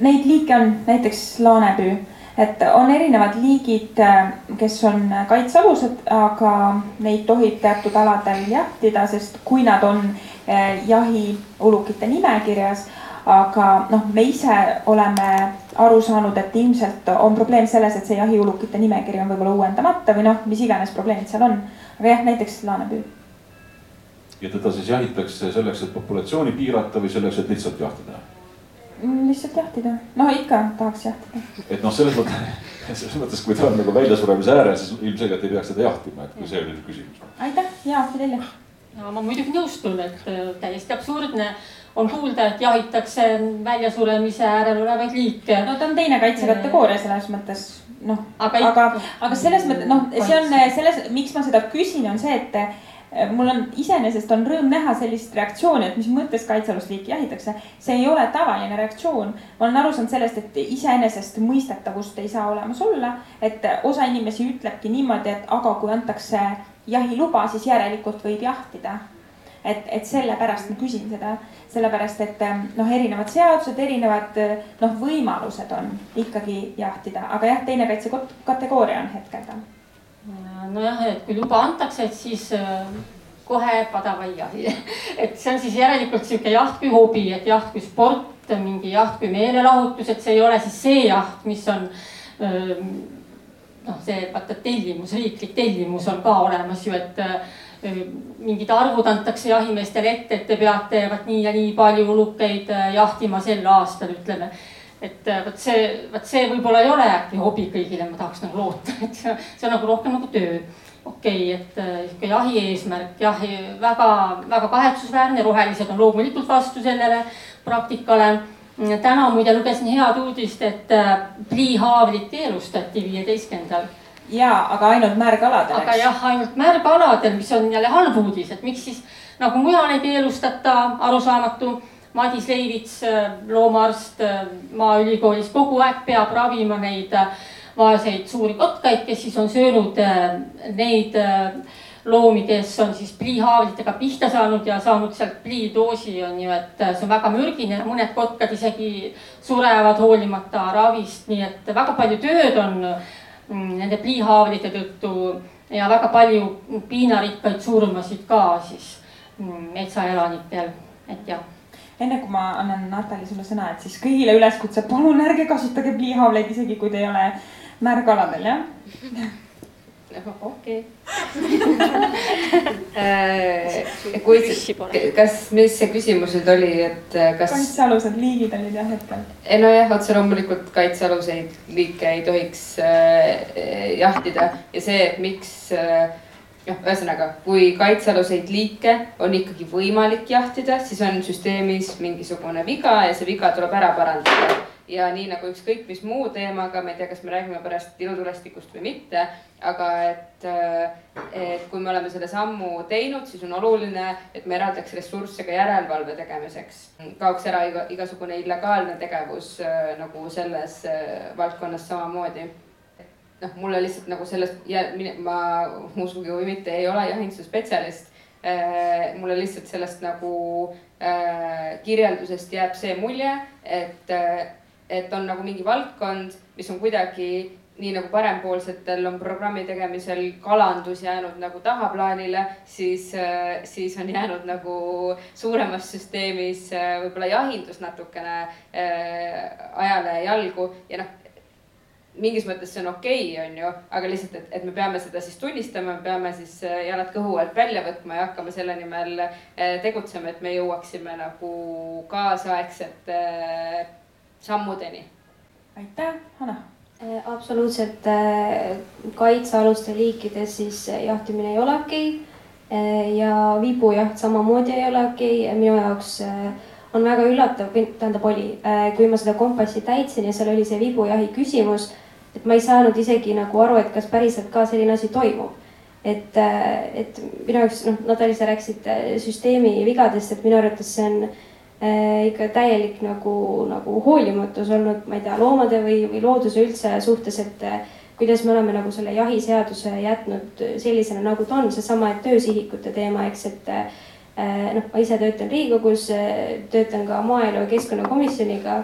neid liike on näiteks laanepüü et on erinevad liigid, kes on kaitsealused, aga neid tohib teatud aladel jahtida, sest kui nad on jahiulukite nimekirjas. aga noh, me ise oleme aru saanud, et ilmselt on probleem selles, et see jahiulukite nimekiri on võib-olla uuendamata või noh, mis iganes probleemid seal on. aga jah, näiteks laanepüü. ja teda siis jahitakse selleks, et populatsiooni piirata või selleks, et lihtsalt jahtida? Mm, lihtsalt jahtida, no ikka tahaks jahtida. et noh, selles mõttes, (laughs) selles mõttes, kui ta on nagu väljasuremise äärel, siis ilmselgelt ei peaks teda jahtima, et kui see oli nüüd küsimus. aitäh, hea Fidelia. ja ma muidugi nõustun, et äh, täiesti absurdne on kuulda, et jahitakse väljasuremise äärel olevaid liike. no ta on teine kaitsekategooria selles mõttes noh, aga, aga, aga, selles mõttes noh, see on selles, miks ma seda küsin, on see, et mul on iseenesest on rõõm näha sellist reaktsiooni, et mis mõttes kaitsealust liiki jahitakse. see ei ole tavaline reaktsioon. ma olen aru saanud sellest, et iseenesest mõistetavust ei saa olemas olla. et osa inimesi ütlebki niimoodi, et aga kui antakse jahiluba, siis järelikult võib jahtida. et, et sellepärast ma küsin seda sellepärast et ähm, noh, erinevad seadused, erinevad äh, noh, võimalused on ikkagi jahtida, aga jah, teine kaitsekategooria on hetkel ta. Nojah, et kui luba antakse, et siis äh, kohe padavai jahi (laughs) et see on siis järelikult sihuke jaht kui hobi, et jaht kui sport, mingi jaht kui meelelahutus, et see ei ole siis see jaht, mis on ähm, noh, see vaata tellimus, riiklik tellimus on ka olemas ju, et äh, mingid arvud antakse jahimeestele ette, et te peate vot nii ja nii palju ulukeid äh, jahtima sel aastal, ütleme. Et äh, vot see, vot see võib-olla ei ole äkki hobi kõigile, ma tahaks nagu loota, et see, see on nagu rohkem nagu töö. okei okay,, et äh, sihuke jahi eesmärk jah, väga-väga kahetsusväärne, rohelised on loomulikult vastu sellele praktikale täna muide lugesin head uudist, et pliihaavlid keelustati viieteistkümnendal ja, aga ainult märgaladel. aga jah, ainult märgaladel, mis on jälle halb uudis, et miks siis nagu mujal ei keelustata, arusaamatu. Madis Leivits, loomaarst Maaülikoolis kogu aeg peab ravima neid vaeseid suuri kotkaid, kes siis on söönud äh, neid äh, loomi, kes on siis pliihaavlitega pihta saanud ja saanud sealt pliidoosi on ju, et äh, see on väga mürgine, mõned kotkad isegi surevad hoolimata ravist, nii et väga palju tööd on Mm, nende pliihaavlite tõttu ja väga palju piinarikkaid surmasid ka siis mm, metsaelanikel, et jah enne kui ma annan Natali sulle sõna, et siis kõigile üleskutse, palun ärge kasutage pliihaavleid, isegi kui te ei ole märgaladel, jah okei. (laughs) Äh, kui, kas, mis see küsimus nüüd oli, et äh, kas? kaitsealused liigid olid jah hetkel. nojah, otse loomulikult kaitsealuseid liike ei tohiks äh, jahtida ja see, et miks äh, noh, ühesõnaga, kui kaitsealuseid liike on ikkagi võimalik jahtida, siis on süsteemis mingisugune viga ja see viga tuleb ära parandada ja nii nagu ükskõik mis muu teemaga, ma ei tea, kas me räägime pärast ilutulestikust või mitte, aga et, et kui me oleme selle sammu teinud, siis on oluline, et me eraldaks ressursse ka järelevalve tegemiseks. kaoks ära iga, igasugune illegaalne tegevus nagu selles valdkonnas samamoodi noh, mulle lihtsalt nagu sellest ja ma uskuge või mitte, ei ole jahinduse spetsialist. mulle lihtsalt sellest nagu äh, kirjeldusest jääb see mulje, et et on nagu mingi valdkond, mis on kuidagi nii nagu parempoolsetel on programmi tegemisel kalandus jäänud nagu tahaplaanile, siis, siis on jäänud nagu suuremas süsteemis võib-olla jahindus natukene äh, ajale jalgu ja noh, mingis mõttes see on okei okay,, on ju, aga lihtsalt, et, et me peame seda siis tunnistama, me peame siis äh, jalad kõhu alt välja võtma ja hakkama selle nimel äh, tegutsema, et me jõuaksime nagu kaasaegsete sammudeni. aitäh, Hanna. Äh, absoluutselt äh, kaitsealuste liikides siis jahtimine ei ole okei okay. ja vibujaht samamoodi ei ole okei okay. minu jaoks on väga üllatav, tähendab oli, kui ma seda kompassi täitsin ja seal oli see vibujahi küsimus, et ma ei saanud isegi nagu aru, et kas päriselt ka selline asi toimub. et, et minu jaoks noh, Natalja, sa rääkisid süsteemi vigadest, et minu arvates see on Äh, ikka täielik nagu, nagu hoolimatus olnud, ma ei tea, loomade või, või looduse üldse suhtes, et äh, kuidas me oleme nagu selle jahiseaduse jätnud sellisena, nagu ta on, seesama, et töösihikute teema, eks, et äh, noh, ma ise töötan Riigikogus, töötan ka maaelu ja keskkonnakomisjoniga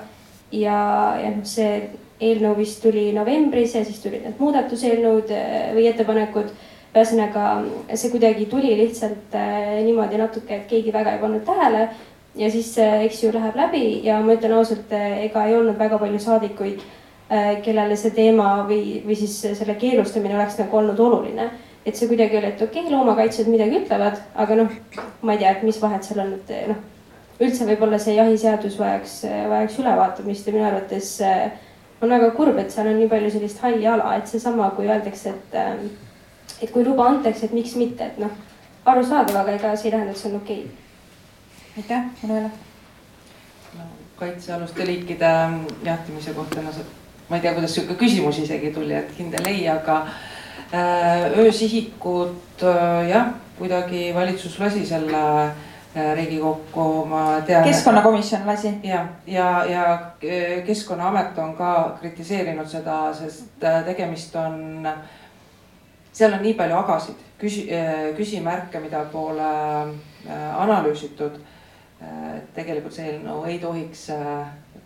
ja, ja noh, see eelnõu vist tuli novembris ja siis tulid need muudatuseelnõud või ettepanekud. ühesõnaga see kuidagi tuli lihtsalt niimoodi natuke, et keegi väga ei pannud tähele ja siis eks ju, läheb läbi ja ma ütlen ausalt, ega ei olnud väga palju saadikuid, äh, kellele see teema või, või siis selle keelustamine oleks nagu olnud oluline. Et see kuidagi oli, et okei okay,, loomakaitsjad midagi ütlevad, aga noh, ma ei tea, et mis vahet seal on, et noh, üldse võib-olla see jahiseadus vajaks, vajaks ülevaatamist ja minu arvates on väga kurb, et seal on nii palju sellist halli ala, et seesama, kui öeldakse, et, et kui luba antakse, et miks mitte, et noh, arusaadav, aga ega see ei tähenda, et see on okei okay.. aitäh, Manuela no,. kaitsealuste liikide jahtimise kohta, no see, ma ei tea, kuidas sihuke küsimus isegi tuli, et kindel ei, aga öösihikud äh, jah, kuidagi valitsus lasi selle äh, Riigikokku, ma tean. keskkonnakomisjon lasi. ja, ja, ja Keskkonnaamet on ka kritiseerinud seda, sest tegemist on, seal on nii palju agasid, küsi-, küsimärke, mida pole analüüsitud. tegelikult see eelnõu ei tohiks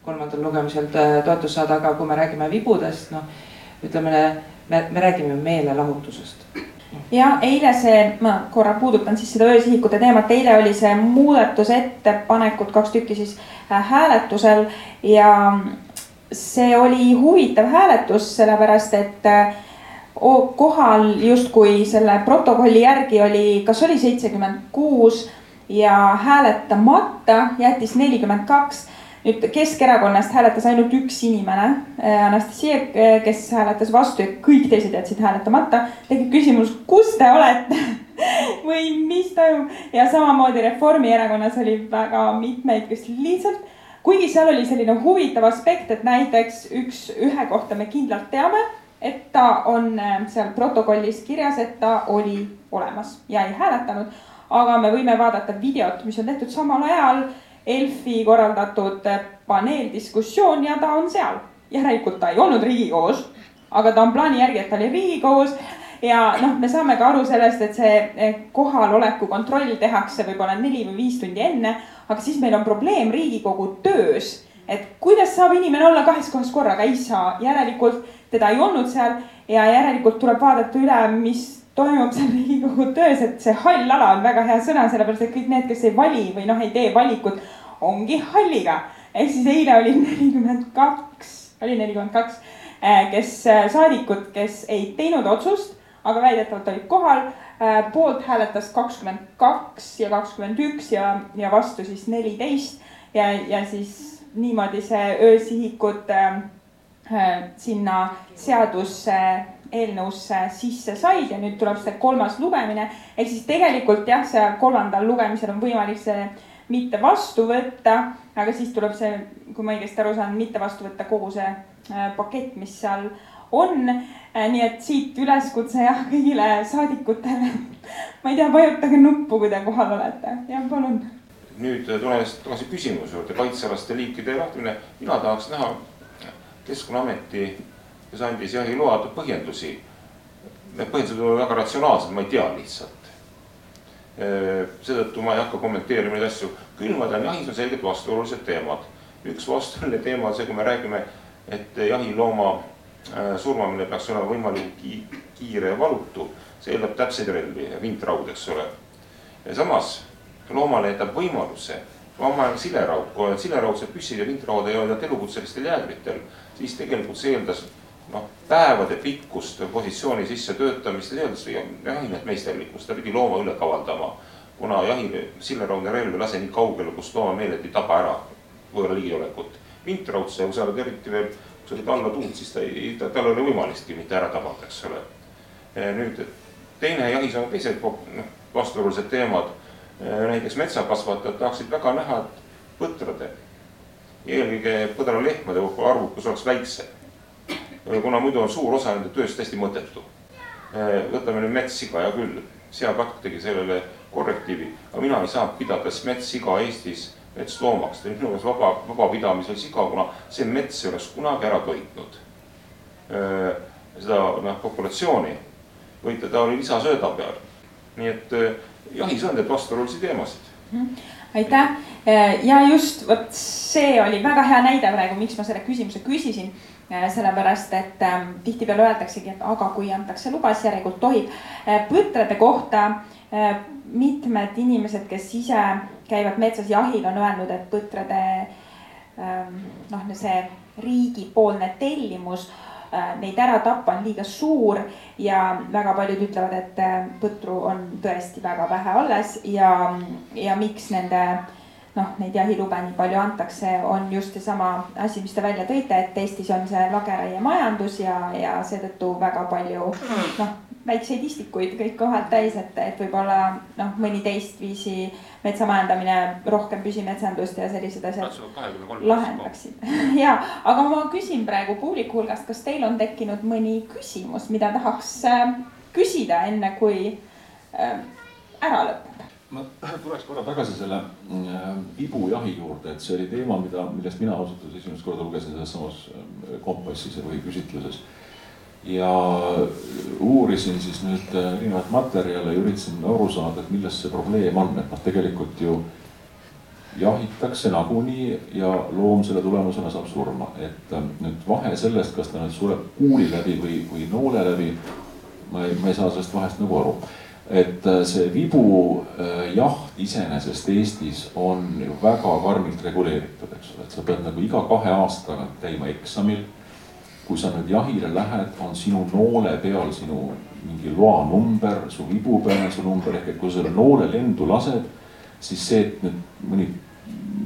kolmandal lugemisel toetust saada, aga kui me räägime vibudest, noh ütleme me, me räägime meelelahutusest. ja eile see, ma korra puudutan siis seda öösihikute teemat, eile oli see muudatusettepanekud, kaks tükki siis äh, hääletusel ja see oli huvitav hääletus, sellepärast et äh, kohal justkui selle protokolli järgi oli, kas oli seitsekümmend kuus ja hääletamata jättis nelikümmend kaks nüüd Keskerakonnast hääletas ainult üks inimene, äh, Anastasia, äh, kes hääletas vastu ja kõik teised jätsid hääletamata. tekib küsimus, kus te olete (laughs) või mis toimub ja samamoodi Reformierakonnas oli väga mitmeid, kes lihtsalt, kuigi seal oli selline huvitav aspekt, et näiteks üks, ühe kohta me kindlalt teame, et ta on äh, seal protokollis kirjas, et ta oli olemas ja ei hääletanud. aga me võime vaadata videot, mis on tehtud samal ajal Elfi korraldatud paneeldiskussioon ja ta on seal. järelikult ta ei olnud Riigikogus, aga ta on plaani järgi, et ta oli Riigikogus ja noh, me saame ka aru sellest, et see eh, kohaloleku kontroll tehakse võib-olla neli või viis tundi enne, aga siis meil on probleem Riigikogu töös. et kuidas saab inimene olla kahes kohas korraga, ei saa, järelikult teda ei olnud seal ja järelikult tuleb vaadata üle, mis toimub seal Riigikogu töös, et see hall ala on väga hea sõna, sellepärast et kõik need, kes ei vali või noh, ei tee valikut, ongi halliga. ehk siis eile oli nelikümmend kaks, oli nelikümmend kaks, eh, kes eh, saadikud, kes ei teinud otsust, aga väidetavalt olid kohal. Eh, poolt hääletas kakskümmend kaks ja kakskümmend üks ja, ja vastu siis neliteist ja, ja siis niimoodi see öösihikud äh, sinna seadusse eelnõusse sisse said ja nüüd tuleb see kolmas lugemine. ehk siis tegelikult jah, seal kolmandal lugemisel on võimalik see mitte vastu võtta, aga siis tuleb see, kui ma õigesti aru saan, mitte vastu võtta kogu see äh, pakett, mis seal on. Äh, nii et siit üleskutse jah, kõigile saadikutele. (laughs) ma ei tea, vajutage nuppu, kui te kohal olete, jah, palun. nüüd äh, tulles tagasi küsimuse juurde, kaitsealaste liikide lahtimine, mina tahaks näha Keskkonnaameti kes andis jahiload põhjendusi. Need põhjendused olid väga ratsionaalsed, ma ei tea lihtsalt. Seetõttu ma ei hakka kommenteerima neid asju, küll ma tean, jahis on selgelt vastuolulised teemad. üks vastuoluline teema on see, kui me räägime, et jahilooma surmamine peaks olema võimalikult kiire ja valutu, see eeldab täpseid relvi ja vintraud, eks ole. samas loomale jätab võimaluse, omal ajal sileraud, kui sileraudsed püssid ja vintraud ei olnud elukutselistel jäägritel, siis tegelikult see eeldas noh, päevade pikkust positsiooni sisse töötamist ja seejuures jahimehed meisterlikkust, ta pidi looma üle kavaldama. kuna jahi, silleraudne relv ei lase nii kaugele, kus loomameeled ei taba ära võõra ligiolekut. vintraudse, oled eriti veel, kui sa oled alla tuult, siis ta ei, ta, tal ei ole võimalikki mitte ära tabada, eks ole. nüüd teine jahis on teised noh, vastuolulised teemad. näiteks metsakasvatajad tahaksid väga näha, et põtrade, eelkõige põdralehmade arvukus oleks väiksem kuna muidu on suur osa nende tööst täiesti mõttetu. Äh, võtame nüüd metssiga, hea küll, seakatk tegi sellele korrektiivi, aga mina ei saa pidada metssiga Eestis metsloomaks, ta on minu meelest vaba, vabapidamisel siga, kuna see mets ei oleks kunagi ära toitnud. Äh, seda noh, populatsiooni, vaid ta oli lisasööda peal. nii et äh, jahis on neid vastuolulisi teemasid. Mhm. aitäh. Ja just vot see oli väga hea näide praegu, miks ma selle küsimuse küsisin sellepärast et ähm, tihtipeale öeldaksegi, et aga kui antakse luba, siis järelikult tohib. Äh, põtrade kohta äh, mitmed inimesed, kes ise käivad metsas jahil, on öelnud, et põtrade ähm, noh, see riigipoolne tellimus neid ära tappa on liiga suur ja väga paljud ütlevad, et põtru on tõesti väga vähe alles ja, ja miks nende noh, neid jahilube nii palju antakse, on just seesama asi, mis te välja tõite, et Eestis on see lageraiemajandus ja, ja seetõttu väga palju noh väikseid istikuid kõik kohad täis, et, et võib-olla noh, mõni teistviisi metsamajandamine, rohkem püsimetsandust ja sellised asjad lahendaksid. (laughs) ja, aga ma küsin praegu publiku hulgast, kas teil on tekkinud mõni küsimus, mida tahaks äh, küsida, enne kui äh, ära lõpeb? Ma (clears throat) tuleks korra tagasi selle äh, vibujahi juurde, et see oli teema, mida, millest mina ausalt öeldes esimest korda lugesin selles samas kompassis või küsitluses. Ja uurisin siis nüüd äh, erinevaid materjale ja üritasin aru saada, et milles see probleem on, et noh, tegelikult ju jahitakse nagunii ja loom selle tulemusena saab surma, et äh, nüüd vahe sellest, kas ta nüüd sureb kuuli läbi või, või noole läbi. ma ei, ma ei saa sellest vahest nagu aru, et äh, see vibujaht iseenesest Eestis on ju väga karmilt reguleeritud, eks ole, et sa pead nagu iga kahe aasta tagant käima eksamil. Kui sa nüüd jahile lähed, on sinu noole peal sinu mingi loanumber, su vibu peal on su number. Ehk et kui sa selle noole lendu lased, siis see, et nüüd mõni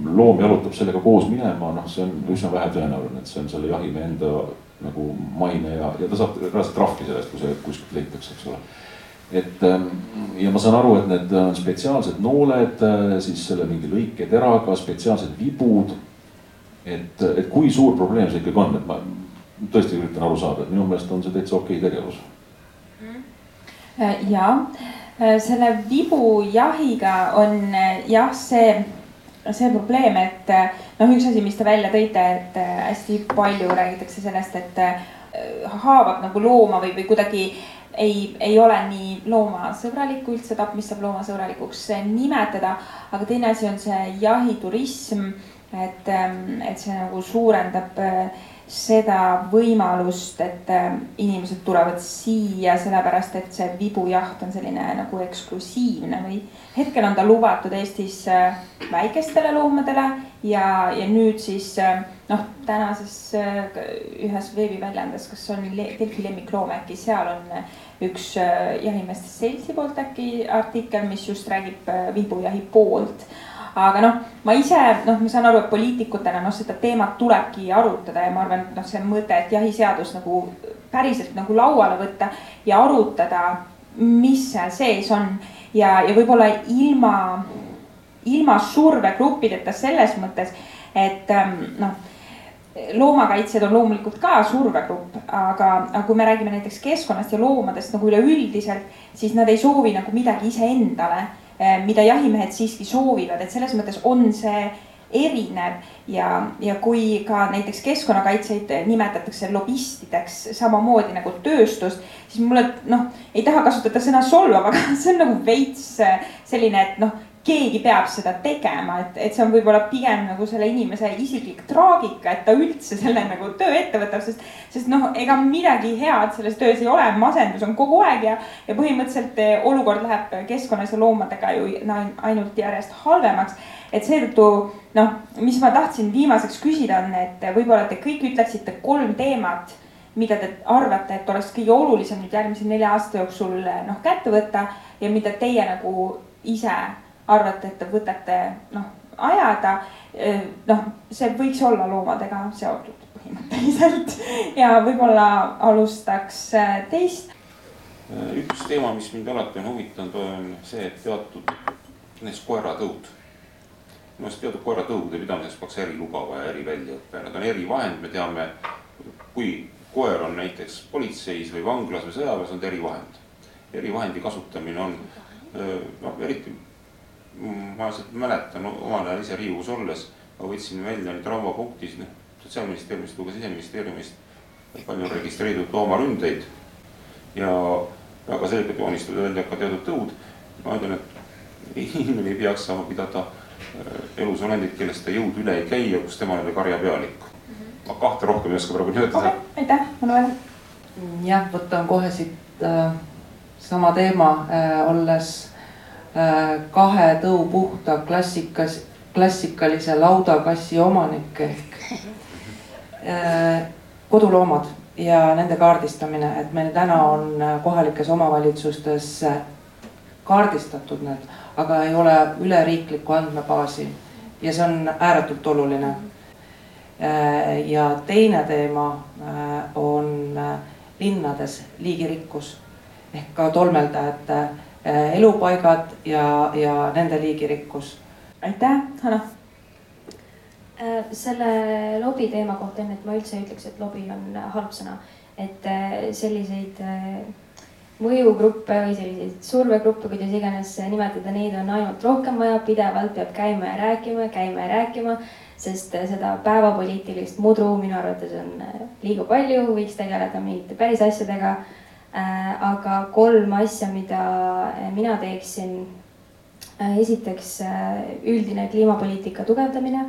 loom jalutab sellega koos minema, noh, see on üsna vähetõenäoline, et see on selle jahimehe enda nagu maine ja, ja ta saab reaalselt trahvi sellest, kui see kuskilt leitakse, eks ole. Et ähm, ja ma saan aru, et need on spetsiaalsed nooled, äh, siis selle mingi lõiketeraga, spetsiaalsed vibud. et, et kui suur probleem see ikkagi on, et ma tõesti üritan aru saada, et minu meelest on see täitsa okei tegevus. Äh, ja äh, selle vibujahiga on äh, jah, see, see probleem, et noh, üks asi, mis te välja tõite, et hästi palju räägitakse sellest, et haavab nagu looma või, või kuidagi ei, ei ole nii loomasõbralikku üldse tapmist saab loomasõbralikuks nimetada. aga teine asi on see jahiturism, et, ähm, et see nagu suurendab äh, seda võimalust, et äh, inimesed tulevad siia sellepärast, et see vibujaht on selline nagu eksklusiivne või hetkel on ta lubatud Eestis äh, väikestele loomadele ja, ja nüüd siis äh, noh, tänases ühes veebiväljaandes, kas on Delfi lemmikloom äkki, seal on üks jahimeeste seltsi poolt äkki artikkel, mis just räägib vibujahi poolt. Aga noh, ma ise noh, ma saan aru, et poliitikutena noh, seda teemat tulebki arutada ja ma arvan, et noh, see mõte, et jahiseadus nagu päriselt nagu lauale võtta ja arutada, mis seal sees on. Ja, ja võib-olla ilma, ilma survegruppideta selles mõttes, et ähm, noh loomakaitsjad on loomulikult ka survegrupp, aga, aga kui me räägime näiteks keskkonnast ja loomadest nagu üleüldiselt, siis nad ei soovi nagu midagi iseendale Eh, mida jahimehed siiski soovivad, et selles mõttes on see erinev. Ja, ja kui ka näiteks keskkonnakaitsjaid nimetatakse lobistideks samamoodi nagu tööstust, siis mulle noh, ei taha kasutada sõna solvav, aga (laughs) see on nagu veits selline, et noh, keegi peab seda tegema, et, et see on võib-olla pigem nagu selle inimese isiklik traagika, et ta üldse selle nagu töö ette võtab, sest. sest noh, ega midagi head selles töös ei ole, masendus on kogu aeg ja, ja põhimõtteliselt eh, olukord läheb keskkonnas ja loomadega ju ainult järjest halvemaks. et seetõttu noh, mis ma tahtsin viimaseks küsida, on, et võib-olla te kõik ütleksite kolm teemat mida te arvate, et oleks kõige olulisem nüüd järgmise nelja aasta jooksul noh kätte võtta ja mida teie nagu ise arvate, et te võtate noh, ajada. noh, see võiks olla loomadega seotud põhimõtteliselt (laughs) ja võib-olla alustaks äh, teist. üks teema, mis mind alati on huvitanud, on see, et teatud näiteks koeratõud. minu arust teatud koeratõude pidamiseks peaks eriluba vaja, eriväljaõpe, nad on erivahend, me teame, kui koer on näiteks politseis või vanglas või sõjaväes, on ta erivahend. erivahendi kasutamine on noh, eriti ma mäletan omal ajal ise Riigikogus olles, ma võtsin välja nüüd rauapunktis, noh, sotsiaalministeeriumist kui ka siseministeeriumist, palju on registreeritud loomaründeid ja väga selgelt joonistatud välja ka teatud tõud. ma ütlen, et inimene ei peaks saama pidada äh, elusolendit, kellest ta jõud üle ei käi ja kus tema ei ole karjapealik. ma kahte rohkem ei oska praegu nimetada okay,. aitäh, Manuel. jah, võtan kohe siit äh, sama teema äh, olles kahe tõupuhta klassikas, klassikalise laudakassi omanik ehk äh, koduloomad. ja nende kaardistamine, et meil täna on kohalikes omavalitsustes kaardistatud need, aga ei ole üleriiklikku andmebaasi ja see on ääretult oluline. ja teine teema on linnades liigirikkus ehk ka tolmeldajate elupaigad ja, ja nende liigirikkus. aitäh, Hanno Äh, selle lobi teema kohta enne, et ma üldse ei ütleks, et lobi on halb sõna, et äh, selliseid mõjugruppe või selliseid survegruppe, kuidas iganes nimetada, neid on ainult rohkem vaja, pidevalt peab käima ja rääkima, käima ja rääkima, sest seda päevapoliitilist mudru minu arvates on liiga palju, võiks tegeleda mingite päris asjadega. Aga kolm asja, mida mina teeksin. esiteks üldine kliimapoliitika tugevdamine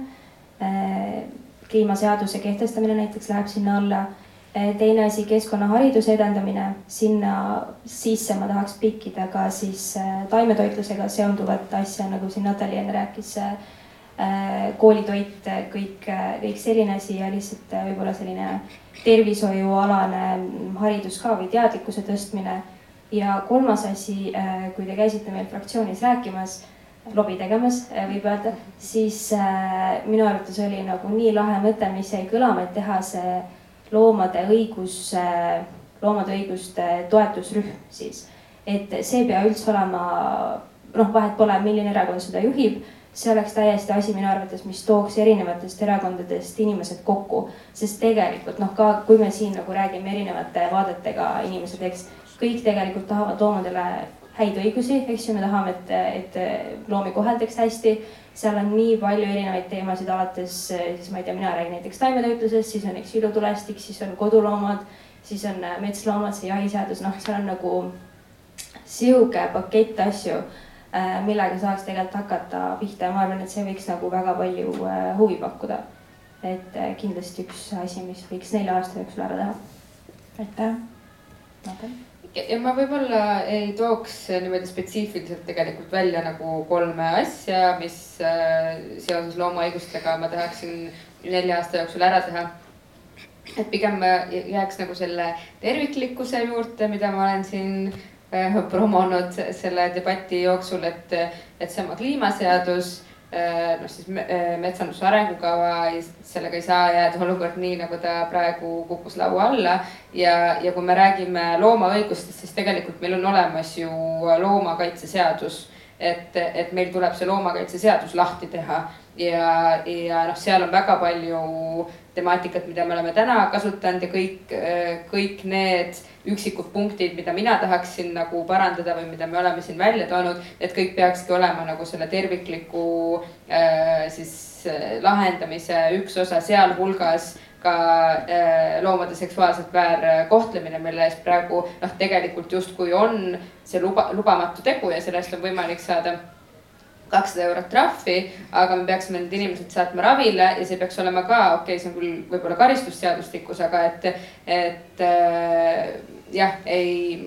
Äh, kliimaseaduse kehtestamine näiteks läheb sinna alla. Äh, teine asi, keskkonnahariduse edendamine, sinna sisse ma tahaks pikkida ka siis äh, taimetoitlusega seonduvat asja, nagu siin Natali enne rääkis. Koolitoit, kõik, kõik selline asi ja lihtsalt võib-olla selline tervishoiualane haridus ka või teadlikkuse tõstmine. ja kolmas asi, kui te käisite meil fraktsioonis rääkimas lobi tegemas, äh, võib öelda, siis äh, minu arvates oli nagu nii lahe mõte, mis jäi kõlama, et teha see loomade õigus äh,, loomade õiguste toetusrühm siis. et see ei pea üldse olema, noh, vahet pole, milline erakond seda juhib, see oleks täiesti asi minu arvates, mis tooks erinevatest erakondadest inimesed kokku. sest tegelikult noh, ka kui me siin nagu räägime erinevate vaadetega inimesed, eks kõik tegelikult tahavad loomadele häid õigusi, eks ju, me tahame, et, et loomi koheldaks hästi. seal on nii palju erinevaid teemasid, alates siis ma ei tea, mina räägin näiteks taimetoitlusest, siis on eks ilutulestik, siis on koduloomad, siis on metsloomad, see jahiseadus, noh, seal on nagu sihuke pakett asju, äh, millega saaks tegelikult hakata pihta ja ma arvan, et see võiks nagu väga palju äh, huvi pakkuda. et äh, kindlasti üks asi, mis võiks nelja aasta jooksul ära teha. aitäh. Ja ma võib-olla ei tooks niimoodi spetsiifiliselt tegelikult välja nagu kolme asja, mis äh, seoses loomaõigustega ma tahaksin nelja aasta jooksul ära teha. et pigem jääks nagu selle terviklikkuse juurde, mida ma olen siin äh, promonud selle debati jooksul, et, et seesama kliimaseadus Äh, noh, siis äh, metsanduse arengukava, sellega ei saa jääda olukord nii, nagu ta praegu kukkus laua alla. ja, ja kui me räägime loomaõigustest, siis tegelikult meil on olemas ju loomakaitseseadus. et, et meil tuleb see loomakaitseseadus lahti teha ja, ja noh, seal on väga palju temaatikat, mida me oleme täna kasutanud ja kõik, kõik need üksikud punktid, mida mina tahaksin nagu parandada või mida me oleme siin välja toonud, need kõik peakski olema nagu selle tervikliku äh, siis äh, lahendamise üks osa, sealhulgas ka äh, loomade seksuaalselt väärkohtlemine, mille eest praegu noh, tegelikult justkui on see luba, lubamatu tegu ja selle eest on võimalik saada kakssada eurot trahvi, aga me peaksime need inimesed saatma ravile ja see peaks olema ka, okei okay,, see on küll võib-olla karistusseadustikus, aga et, et äh, jah, ei,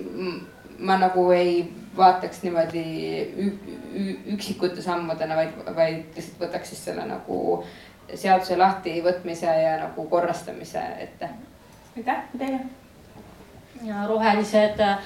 ma nagu ei vaataks niimoodi üksikute sammudena, vaid, vaid lihtsalt võtaks siis selle nagu seaduse lahtivõtmise ja nagu korrastamise ette. aitäh, teile. ja rohelised äh,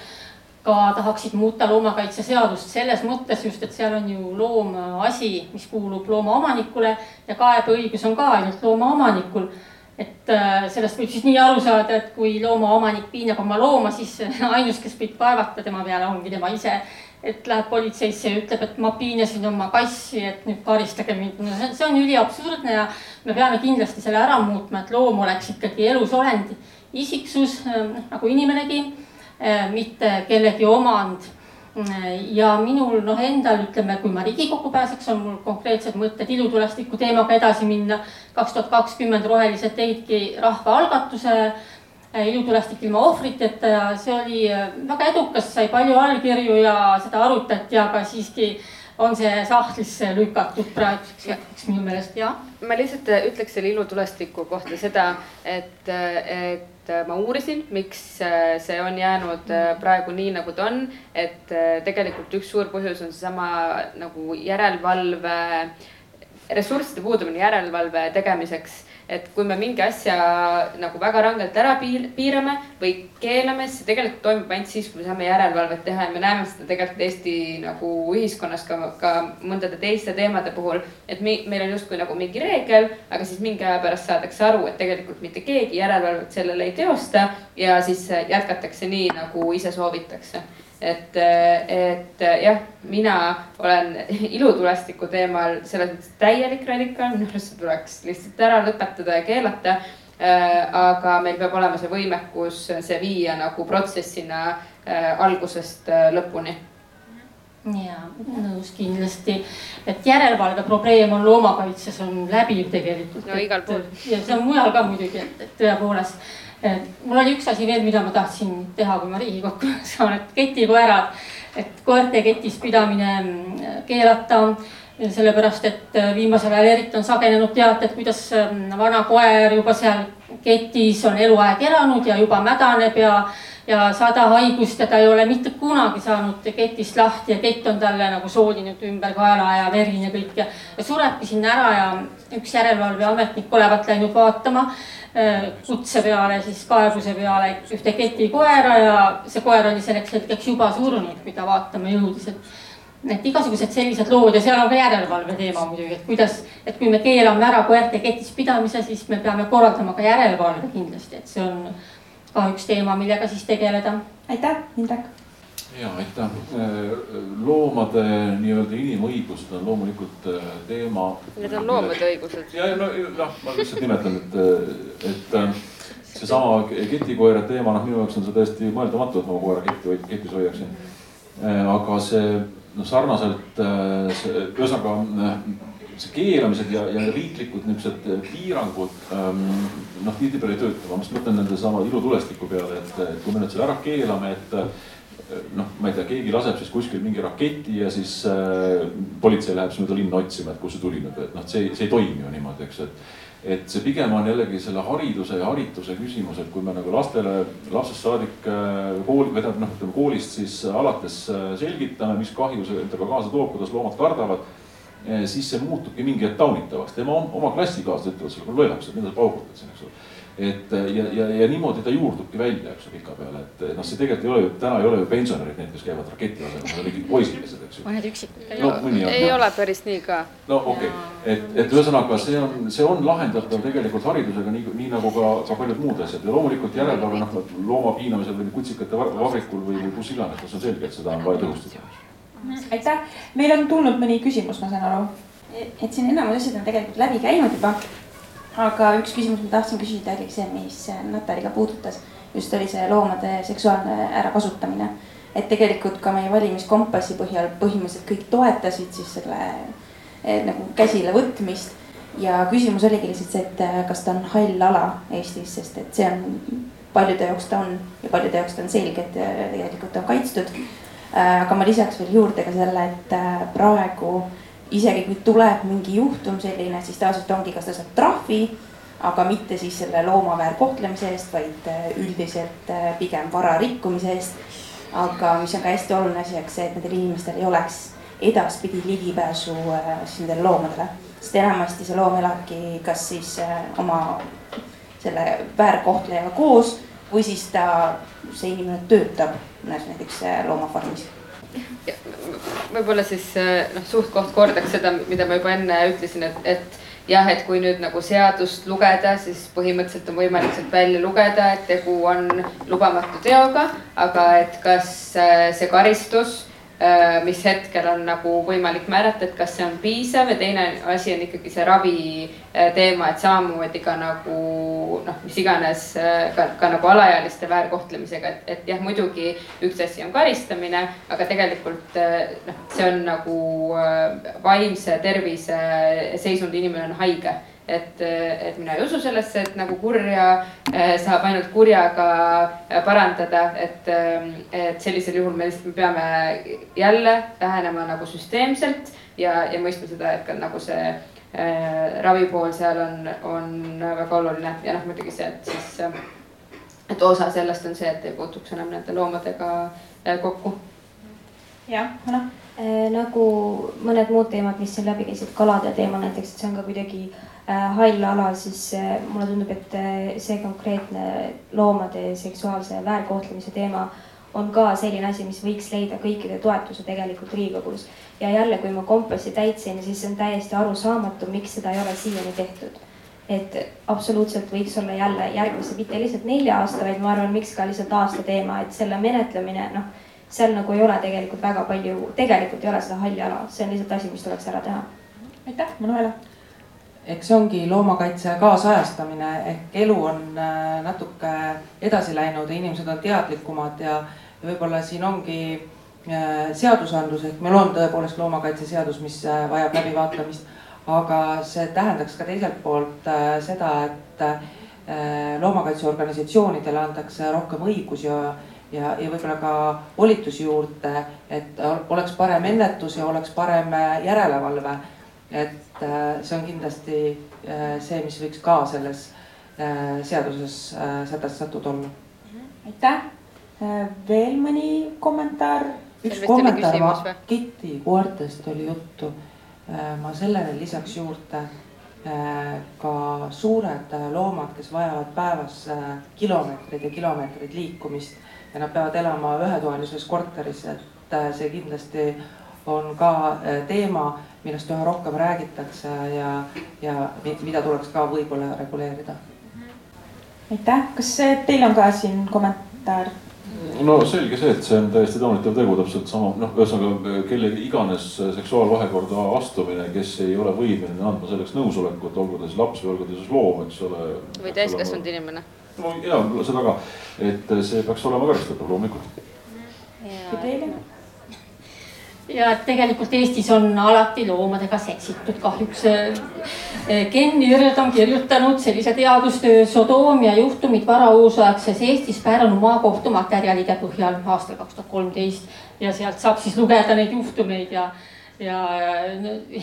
ka tahaksid muuta loomakaitseseadust selles mõttes just, et seal on ju loomasi, mis kuulub loomaomanikule ja kaebeõigus on ka ainult loomaomanikul. et äh, sellest võib siis nii aru saada, et kui loomaomanik piinab oma looma, siis (laughs) ainus, kes võib kaevata tema peale, ongi tema ise. et läheb politseisse ja ütleb, et ma piinasin oma kassi, et nüüd karistage mind. no see, see on üliabsurdne ja me peame kindlasti selle ära muutma, et loom oleks ikkagi elusolend, isiksus äh, nagu inimenegi mitte kellegi omand. ja minul noh, endal ütleme, kui ma Riigikokku pääseks, on mul konkreetsed mõtted ilutulestiku teemaga edasi minna. kaks tuhat kakskümmend Rohelised tegidki rahvaalgatuse äh, ilutulestik ilma ohvriteta ja see oli äh, väga edukas, sai palju allkirju ja seda arutati, aga siiski on see sahtlisse lükatud praeguseks hetkeks minu meelest, jah. ma lihtsalt ütleks selle ilutulestiku kohta seda, et, et et äh, ma uurisin, miks äh, see on jäänud äh, praegu nii, nagu ta on. et tegelikult üks suur põhjus on seesama nagu järelevalve, ressursside puudumine järelevalve tegemiseks et kui me mingi asja nagu väga rangelt ära piirame või keelame, siis see tegelikult toimub ainult siis, kui me saame järelevalvet teha ja me näeme seda tegelikult Eesti nagu ühiskonnas ka, ka mõndade teiste teemade puhul. et mi, meil on justkui nagu mingi reegel, aga siis mingi aja pärast saadakse aru, et tegelikult mitte keegi järelevalvet sellele ei teosta ja siis jätkatakse nii, nagu ise soovitakse et, et jah, mina olen (laughs) ilutulestiku teemal selles mõttes täielik radikaal, minu arust see tuleks lihtsalt ära lõpetada ja keelata. aga meil peab olema see võimekus see viia nagu protsessina algusest lõpuni ja nõus kindlasti, et järelevalve probleem on loomakaitses on läbiv tegelikult. no igal pool. ja see on mujal ka muidugi, et, et tõepoolest mul oli üks asi veel, mida ma tahtsin teha, kui ma Riigikokku (laughs) saan, et ketikoerad, et koerte ketis pidamine mm, keelata. Sellepärast, et äh, viimasel ajal eriti on sagenenud teated, kuidas mm, vana koer juba seal ketis on eluaeg elanud ja juba mädaneb ja, ja sada haigust ja ta ei ole mitte kunagi saanud ketist lahti ja kett on talle nagu soolinud ümber kaela ja verine kõik ja, ja surebki sinna ära ja üks järelevalveametnik olevat läinud vaatama kutse peale, siis kaebuse peale ühte ketikoera ja see koer oli selleks hetkeks juba surnud, kui ta vaatama jõudis, et. et igasugused sellised lood ja seal on ka järelevalve teema muidugi, et kuidas, et kui me keelame ära koerte ketis pidamise, siis me peame korraldama ka järelevalve kindlasti, et see on ka üks teema, millega siis tegeleda. aitäh, Indrek ja aitäh, loomade nii-öelda inimõigused on loomulikult äh, teema. Need on loomade õigused. ja, ja no noh, ma lihtsalt nimetan, et, äh, et äh, seesama ketikoera teema, noh, minu jaoks on see täiesti mõeldamatu, et ma koera ketti, ketis hoiaksin. aga see noh, sarnaselt, ühesõnaga see keelamised ja, ja riiklikud niisugused piirangud ähm, noh, tihtipeale ei tööta, ma just mõtlen nende sama ilutulestiku peale, et, et kui me nüüd selle ära keelame, et noh, ma ei tea, keegi laseb siis kuskil mingi raketi ja siis äh, politsei läheb mööda linna otsima, et kust see tuli nüüd, et noh, see, see ei toimi ju niimoodi, eks, et. et see pigem on jällegi selle hariduse ja harituse küsimus, et kui me nagu lastele lapsest saadik äh, kooli, või tähendab noh, ütleme koolist siis alates selgitame, mis kahju see endaga kaasa toob, kuidas loomad kardavad siis see muutubki mingi hetk taunitavaks, tema oma klassikaaslased ütlevad sulle, lollakas, et mida sa paugutad siin, eks ole et ja, ja, ja niimoodi ta juurdubki välja, eks ju, pikapeale, et noh, see tegelikult ei ole ju, täna ei ole ju pensionärid need, kes käivad raketi asemel, need on ikkagi poisikesed, eks ju. mõned üksikud. No, ei, ei ole päris nii ka. no okei okay., et, et ühesõnaga see on, see on lahendatav tegelikult haridusega nii, nii nagu ka, ka paljud muud asjad ja loomulikult järelevalve noh, looma piinamisel või kutsikate vabrikul või, või kus iganes, see on selge, et seda on vaja tõhustada. aitäh, meil on tulnud mõni küsimus, ma saan aru. et siin enamus asjad on tegelikult läbi käinud juba aga üks küsimus, ma tahtsin küsida, oli see, mis Natali ka puudutas. just oli see loomade seksuaalne ärakasutamine. et tegelikult ka meie valimiskompassi põhjal põhimõtteliselt kõik toetasid siis selle eh, nagu käsile võtmist. ja küsimus oligi lihtsalt see, et eh, kas ta on hall ala Eestis, sest et see on paljude jaoks ta on ja paljude jaoks ta on selge, et eh, tegelikult on kaitstud. aga ma lisaks veel juurde ka selle, et praegu isegi kui tuleb mingi juhtum selline, siis tavaliselt ongi, kas ta saab trahvi, aga mitte siis selle looma väärkohtlemise eest, vaid äh, üldiselt äh, pigem vara rikkumise eest. aga mis on ka hästi oluline asi, eks see, et nendel inimestel ei oleks edaspidi ligipääsu äh, siis nendele loomadele. sest enamasti see loom elabki kas siis oma selle väärkohtlejaga koos või siis ta, see inimene töötab näiteks loomafarmis võib-olla siis äh, noh, suht-koht kordaks seda, mida ma juba enne ütlesin, et, et jah, et kui nüüd nagu seadust lugeda, siis põhimõtteliselt on võimalik sealt välja lugeda, et tegu on lubamatu teoga, aga et kas äh, see karistus mis hetkel on nagu võimalik määrata, et kas see on piisav ja teine asi on ikkagi see ravi äh, teema, et samamoodi ka nagu noh, mis iganes äh, ka, ka nagu alaealiste väärkohtlemisega, et, et jah, muidugi üks asi on karistamine, aga tegelikult noh, see on nagu vaimse tervise seisund, inimene on haige et, et mina ei usu sellesse, et nagu kurja eh, saab ainult kurjaga eh, parandada, et, eh, et sellisel juhul me lihtsalt, me peame jälle lähenema nagu süsteemselt ja, ja mõistma seda, et ka nagu see äh, ravi pool seal on, on väga oluline. Ja noh, muidugi see, et siis, et osa sellest on see, et ei puutuks enam nende loomadega kokku. Jah, Hanna? Äh, nagu mõned muud teemad, mis siin läbi käisid, kalade teema näiteks, et see on ka kuidagi äh, hall ala, siis äh, mulle tundub, et äh, see konkreetne loomade seksuaalse väärkohtlemise teema on ka selline asi, mis võiks leida kõikide toetuse tegelikult Riigikogus. ja jälle, kui ma kompassi täitsin, siis on täiesti arusaamatu, miks seda ei ole siiani tehtud. et absoluutselt võiks olla jälle järgmise, mitte lihtsalt nelja aasta, vaid ma arvan, miks ka lihtsalt aasta teema, et selle menetlemine, noh seal nagu ei ole tegelikult väga palju, tegelikult ei ole seda halli ala, see on lihtsalt asi, mis tuleks ära teha. aitäh, Manuela. Eks see ongi loomakaitse kaasajastamine ehk elu on äh, natuke edasi läinud ja inimesed on teadlikumad ja, ja võib-olla siin ongi äh, seadusandlus ehk meil on tõepoolest loomakaitseseadus, mis äh, vajab läbivaatamist. aga see tähendaks ka teiselt poolt seda, et loomakaitseorganisatsioonidele antakse rohkem õigusi ja ja, ja võib-olla ka volitusi juurde, et oleks parem ennetus ja oleks parem järelevalve. Et äh, see on kindlasti äh, see, mis võiks ka selles seaduses sätestatud olla. aitäh, veel mõni kommentaar? üks kommentaar, Kitty koertest oli juttu. ma sellele lisaks juurde ka suured loomad, kes vajavad päevas kilomeetreid ja kilomeetreid liikumist ja nad peavad elama ühetoalises korteris, et äh, see kindlasti on ka äh, teema, millest üha rohkem räägitakse ja, ja mida tuleks ka võib-olla reguleerida. aitäh, kas teil on ka siin kommentaar? no selge see, et see on täiesti taunitav tegu, täpselt sama, noh, ühesõnaga kelle iganes seksuaalvahekorda astumine, kes ei ole võimeline andma selleks nõusolekut, olgu ta siis laps või olgu ta siis loom, eks ole. või täiskasvanud inimene no ja seda ka, et see peaks olema karistatav loomulikult. ja teile? Ja tegelikult Eestis on alati loomadega seksitud, kahjuks. Ken Jürd on kirjutanud sellise teadustöö Sodoomia juhtumid varauusaegses Eestis Pärnu maakohtu materjalide põhjal aastal kaks tuhat kolmteist ja sealt saab siis lugeda neid juhtumeid ja, ja,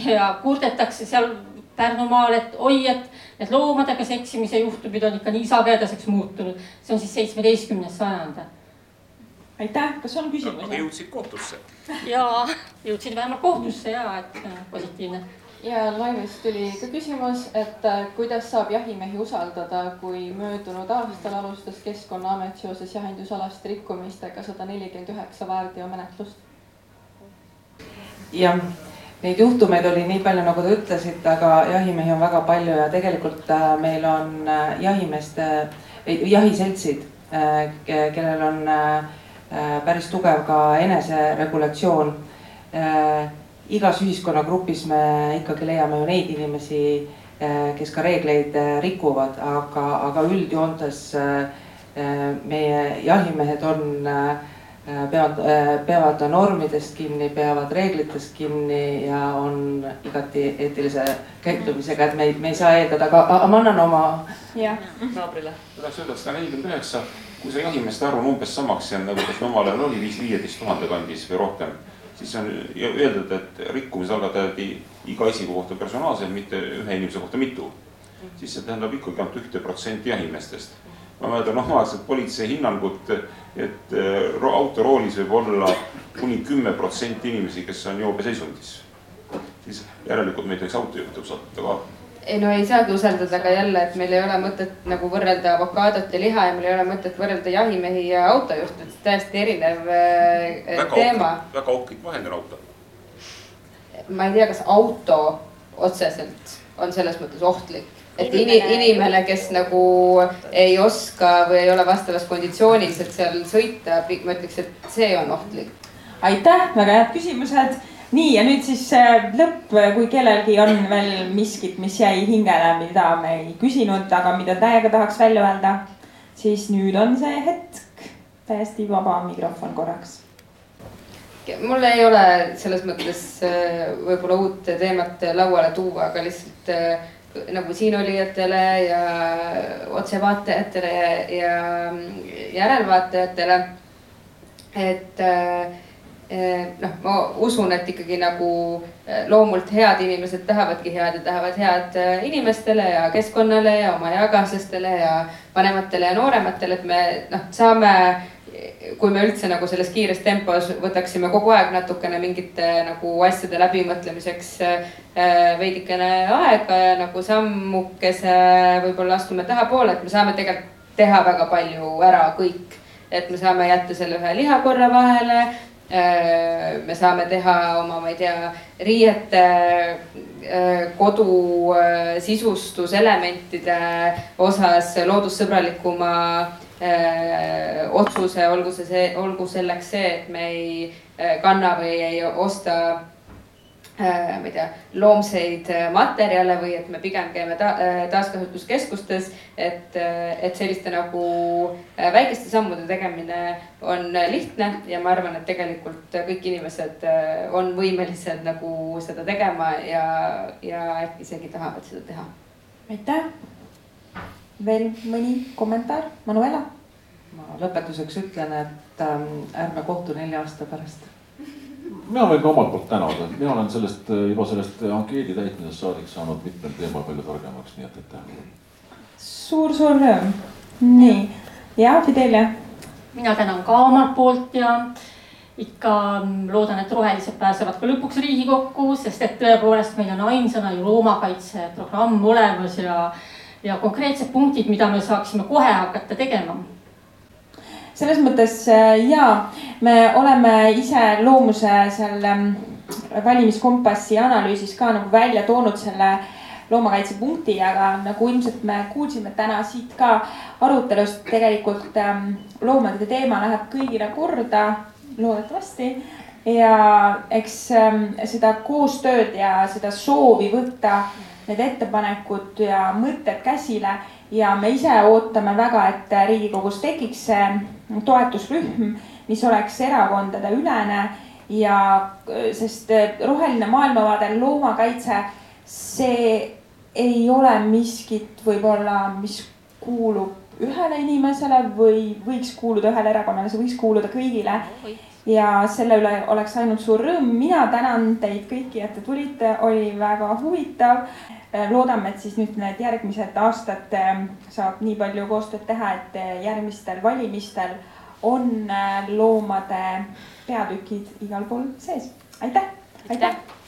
ja kurdetakse seal Pärnumaal, et oi, et need loomadega seksimise juhtumid on ikka nii sagedaseks muutunud. see on siis seitsmeteistkümnes sajand. Aitäh, kas on küsimusi? aga jõudsid kohtusse? ja jõudsid vähemalt kohtusse ja, et äh, positiivne. ja Laivist tuli ka küsimus, et äh, kuidas saab jahimehi usaldada, kui möödunud aastal alustas Keskkonnaamet seoses jahindusalaste rikkumistega sada nelikümmend üheksa väärteomenetlust? jah Neid juhtumeid oli nii palju, nagu te ütlesite, aga jahimehi on väga palju ja tegelikult äh, meil on äh, jahimeeste, jahiseltsid, äh, kellel on päris tugev ka eneseregulatsioon. igas ühiskonnagrupis me ikkagi leiame ju neid inimesi, kes ka reegleid rikuvad, aga, aga üldjoontes meie jahimehed on äh, Äh, peavad, äh, peavad normidest kinni, peavad reeglitest kinni ja on igati eetilise käitumisega, et me ei, me ei saa eeldada, aga ma annan oma naabrile. tahaks öelda, et sada nelikümmend üheksa, kui see jahimeeste arv on umbes samaks jäänud nagu kas omal ajal oli, viis viieteist tuhande kandis või rohkem. siis on öeldud, et rikkumise algatati iga isiku kohta personaalselt, mitte ühe inimese kohta mitu. siis see tähendab ikkagi ainult ühte protsenti jahimeestest ma mäletan omaaegset politsei hinnangut, et äh, autoroolis võib olla kuni kümme protsenti inimesi, kes on joobeseisundis. siis järelikult me ei tohiks autojuhte usaldada ka ei no ei saagi usaldada, aga jälle, et meil ei ole mõtet nagu võrrelda avokaadot ja liha ja meil ei ole mõtet võrrelda jahimehi ja autojuhte, et täiesti erinev äh, väga teema. väga ohtlik vahend on auto. ma ei tea, kas auto otseselt on selles mõttes ohtlik et inimene, inimene, kes nagu ei oska või ei ole vastavas konditsioonis, et seal sõita, ma ütleks, et see on ohtlik. aitäh, väga head küsimused. Nii ja nüüd siis äh, lõpp, kui kellelgi on veel miskit, mis jäi hingele, mida me ei küsinud, aga mida täiega tahaks välja öelda, siis nüüd on see hetk. täiesti vaba mikrofon korraks mul ei ole selles mõttes äh, võib-olla uut teemat lauale tuua, aga lihtsalt äh, nagu siinolijatele ja otsevaatajatele ja, ja järelvaatajatele. et eh, noh, ma usun, et ikkagi nagu eh, loomult head inimesed tahavadki head ja tahavad head eh, inimestele ja keskkonnale ja oma eakaaslastele ja vanematele ja noorematele, et me noh, saame kui me üldse nagu selles kiires tempos võtaksime kogu aeg natukene mingite nagu asjade läbimõtlemiseks veidikene aega ja nagu sammukese võib-olla astume tahapoole, et me saame tegelikult teha väga palju ära kõik. et me saame jätta selle ühe lihakorra vahele, me saame teha oma, ma ei tea, riiete äh, kodu äh, sisustuselementide osas loodussõbralikuma otsuse, olgu see see, olgu selleks see, et me ei kanna või ei osta Äh, ma ei tea, loomseid äh, materjale või et me pigem käime ta, äh, taaskasutuskeskustes. et, et selliste nagu väikeste sammude tegemine on lihtne ja ma arvan, et tegelikult kõik inimesed on võimelised nagu seda tegema ja, ja äkki isegi tahavad seda teha. aitäh. veel mõni kommentaar, Manuela? ma lõpetuseks ütlen, et ähm, ärme kohtu nelja aasta pärast mina võin ka omalt poolt tänada, mina olen sellest juba sellest ankeedi täitmisest saadik saanud mitmel teemal palju targemaks, nii et aitäh suur,. suur-suur rõõm. nii ja Fidelia. mina tänan ka omalt poolt ja ikka loodan, et rohelised pääsevad ka lõpuks Riigikokku, sest et tõepoolest meil on ainsana ju loomakaitseprogramm olemas ja, ja konkreetsed punktid, mida me saaksime kohe hakata tegema selles mõttes äh, ja me oleme ise loomuse seal ähm, valimiskompassi analüüsis ka nagu välja toonud selle loomakaitsepunkti, aga nagu ilmselt me kuulsime täna siit ka arutelust, tegelikult ähm, loomade teema läheb kõigile korda, loodetavasti. ja eks ähm, seda koostööd ja seda soovi võtta need ettepanekud ja mõtted käsile ja me ise ootame väga, et Riigikogus tekiks see toetusrühm, mis oleks erakondade ülene ja sest roheline maailmavaade, loomakaitse, see ei ole miskit võib-olla, mis kuulub ühele inimesele või võiks kuuluda ühele erakonnale, see võiks kuuluda kõigile. ja selle üle oleks ainult suur rõõm. mina tänan teid kõiki, et te tulite, oli väga huvitav loodame, et siis nüüd need järgmised aastad ähm, saab nii palju koostööd teha, et äh, järgmistel valimistel on äh, loomade peatükid igal pool sees. aitäh, aitäh, aitäh.!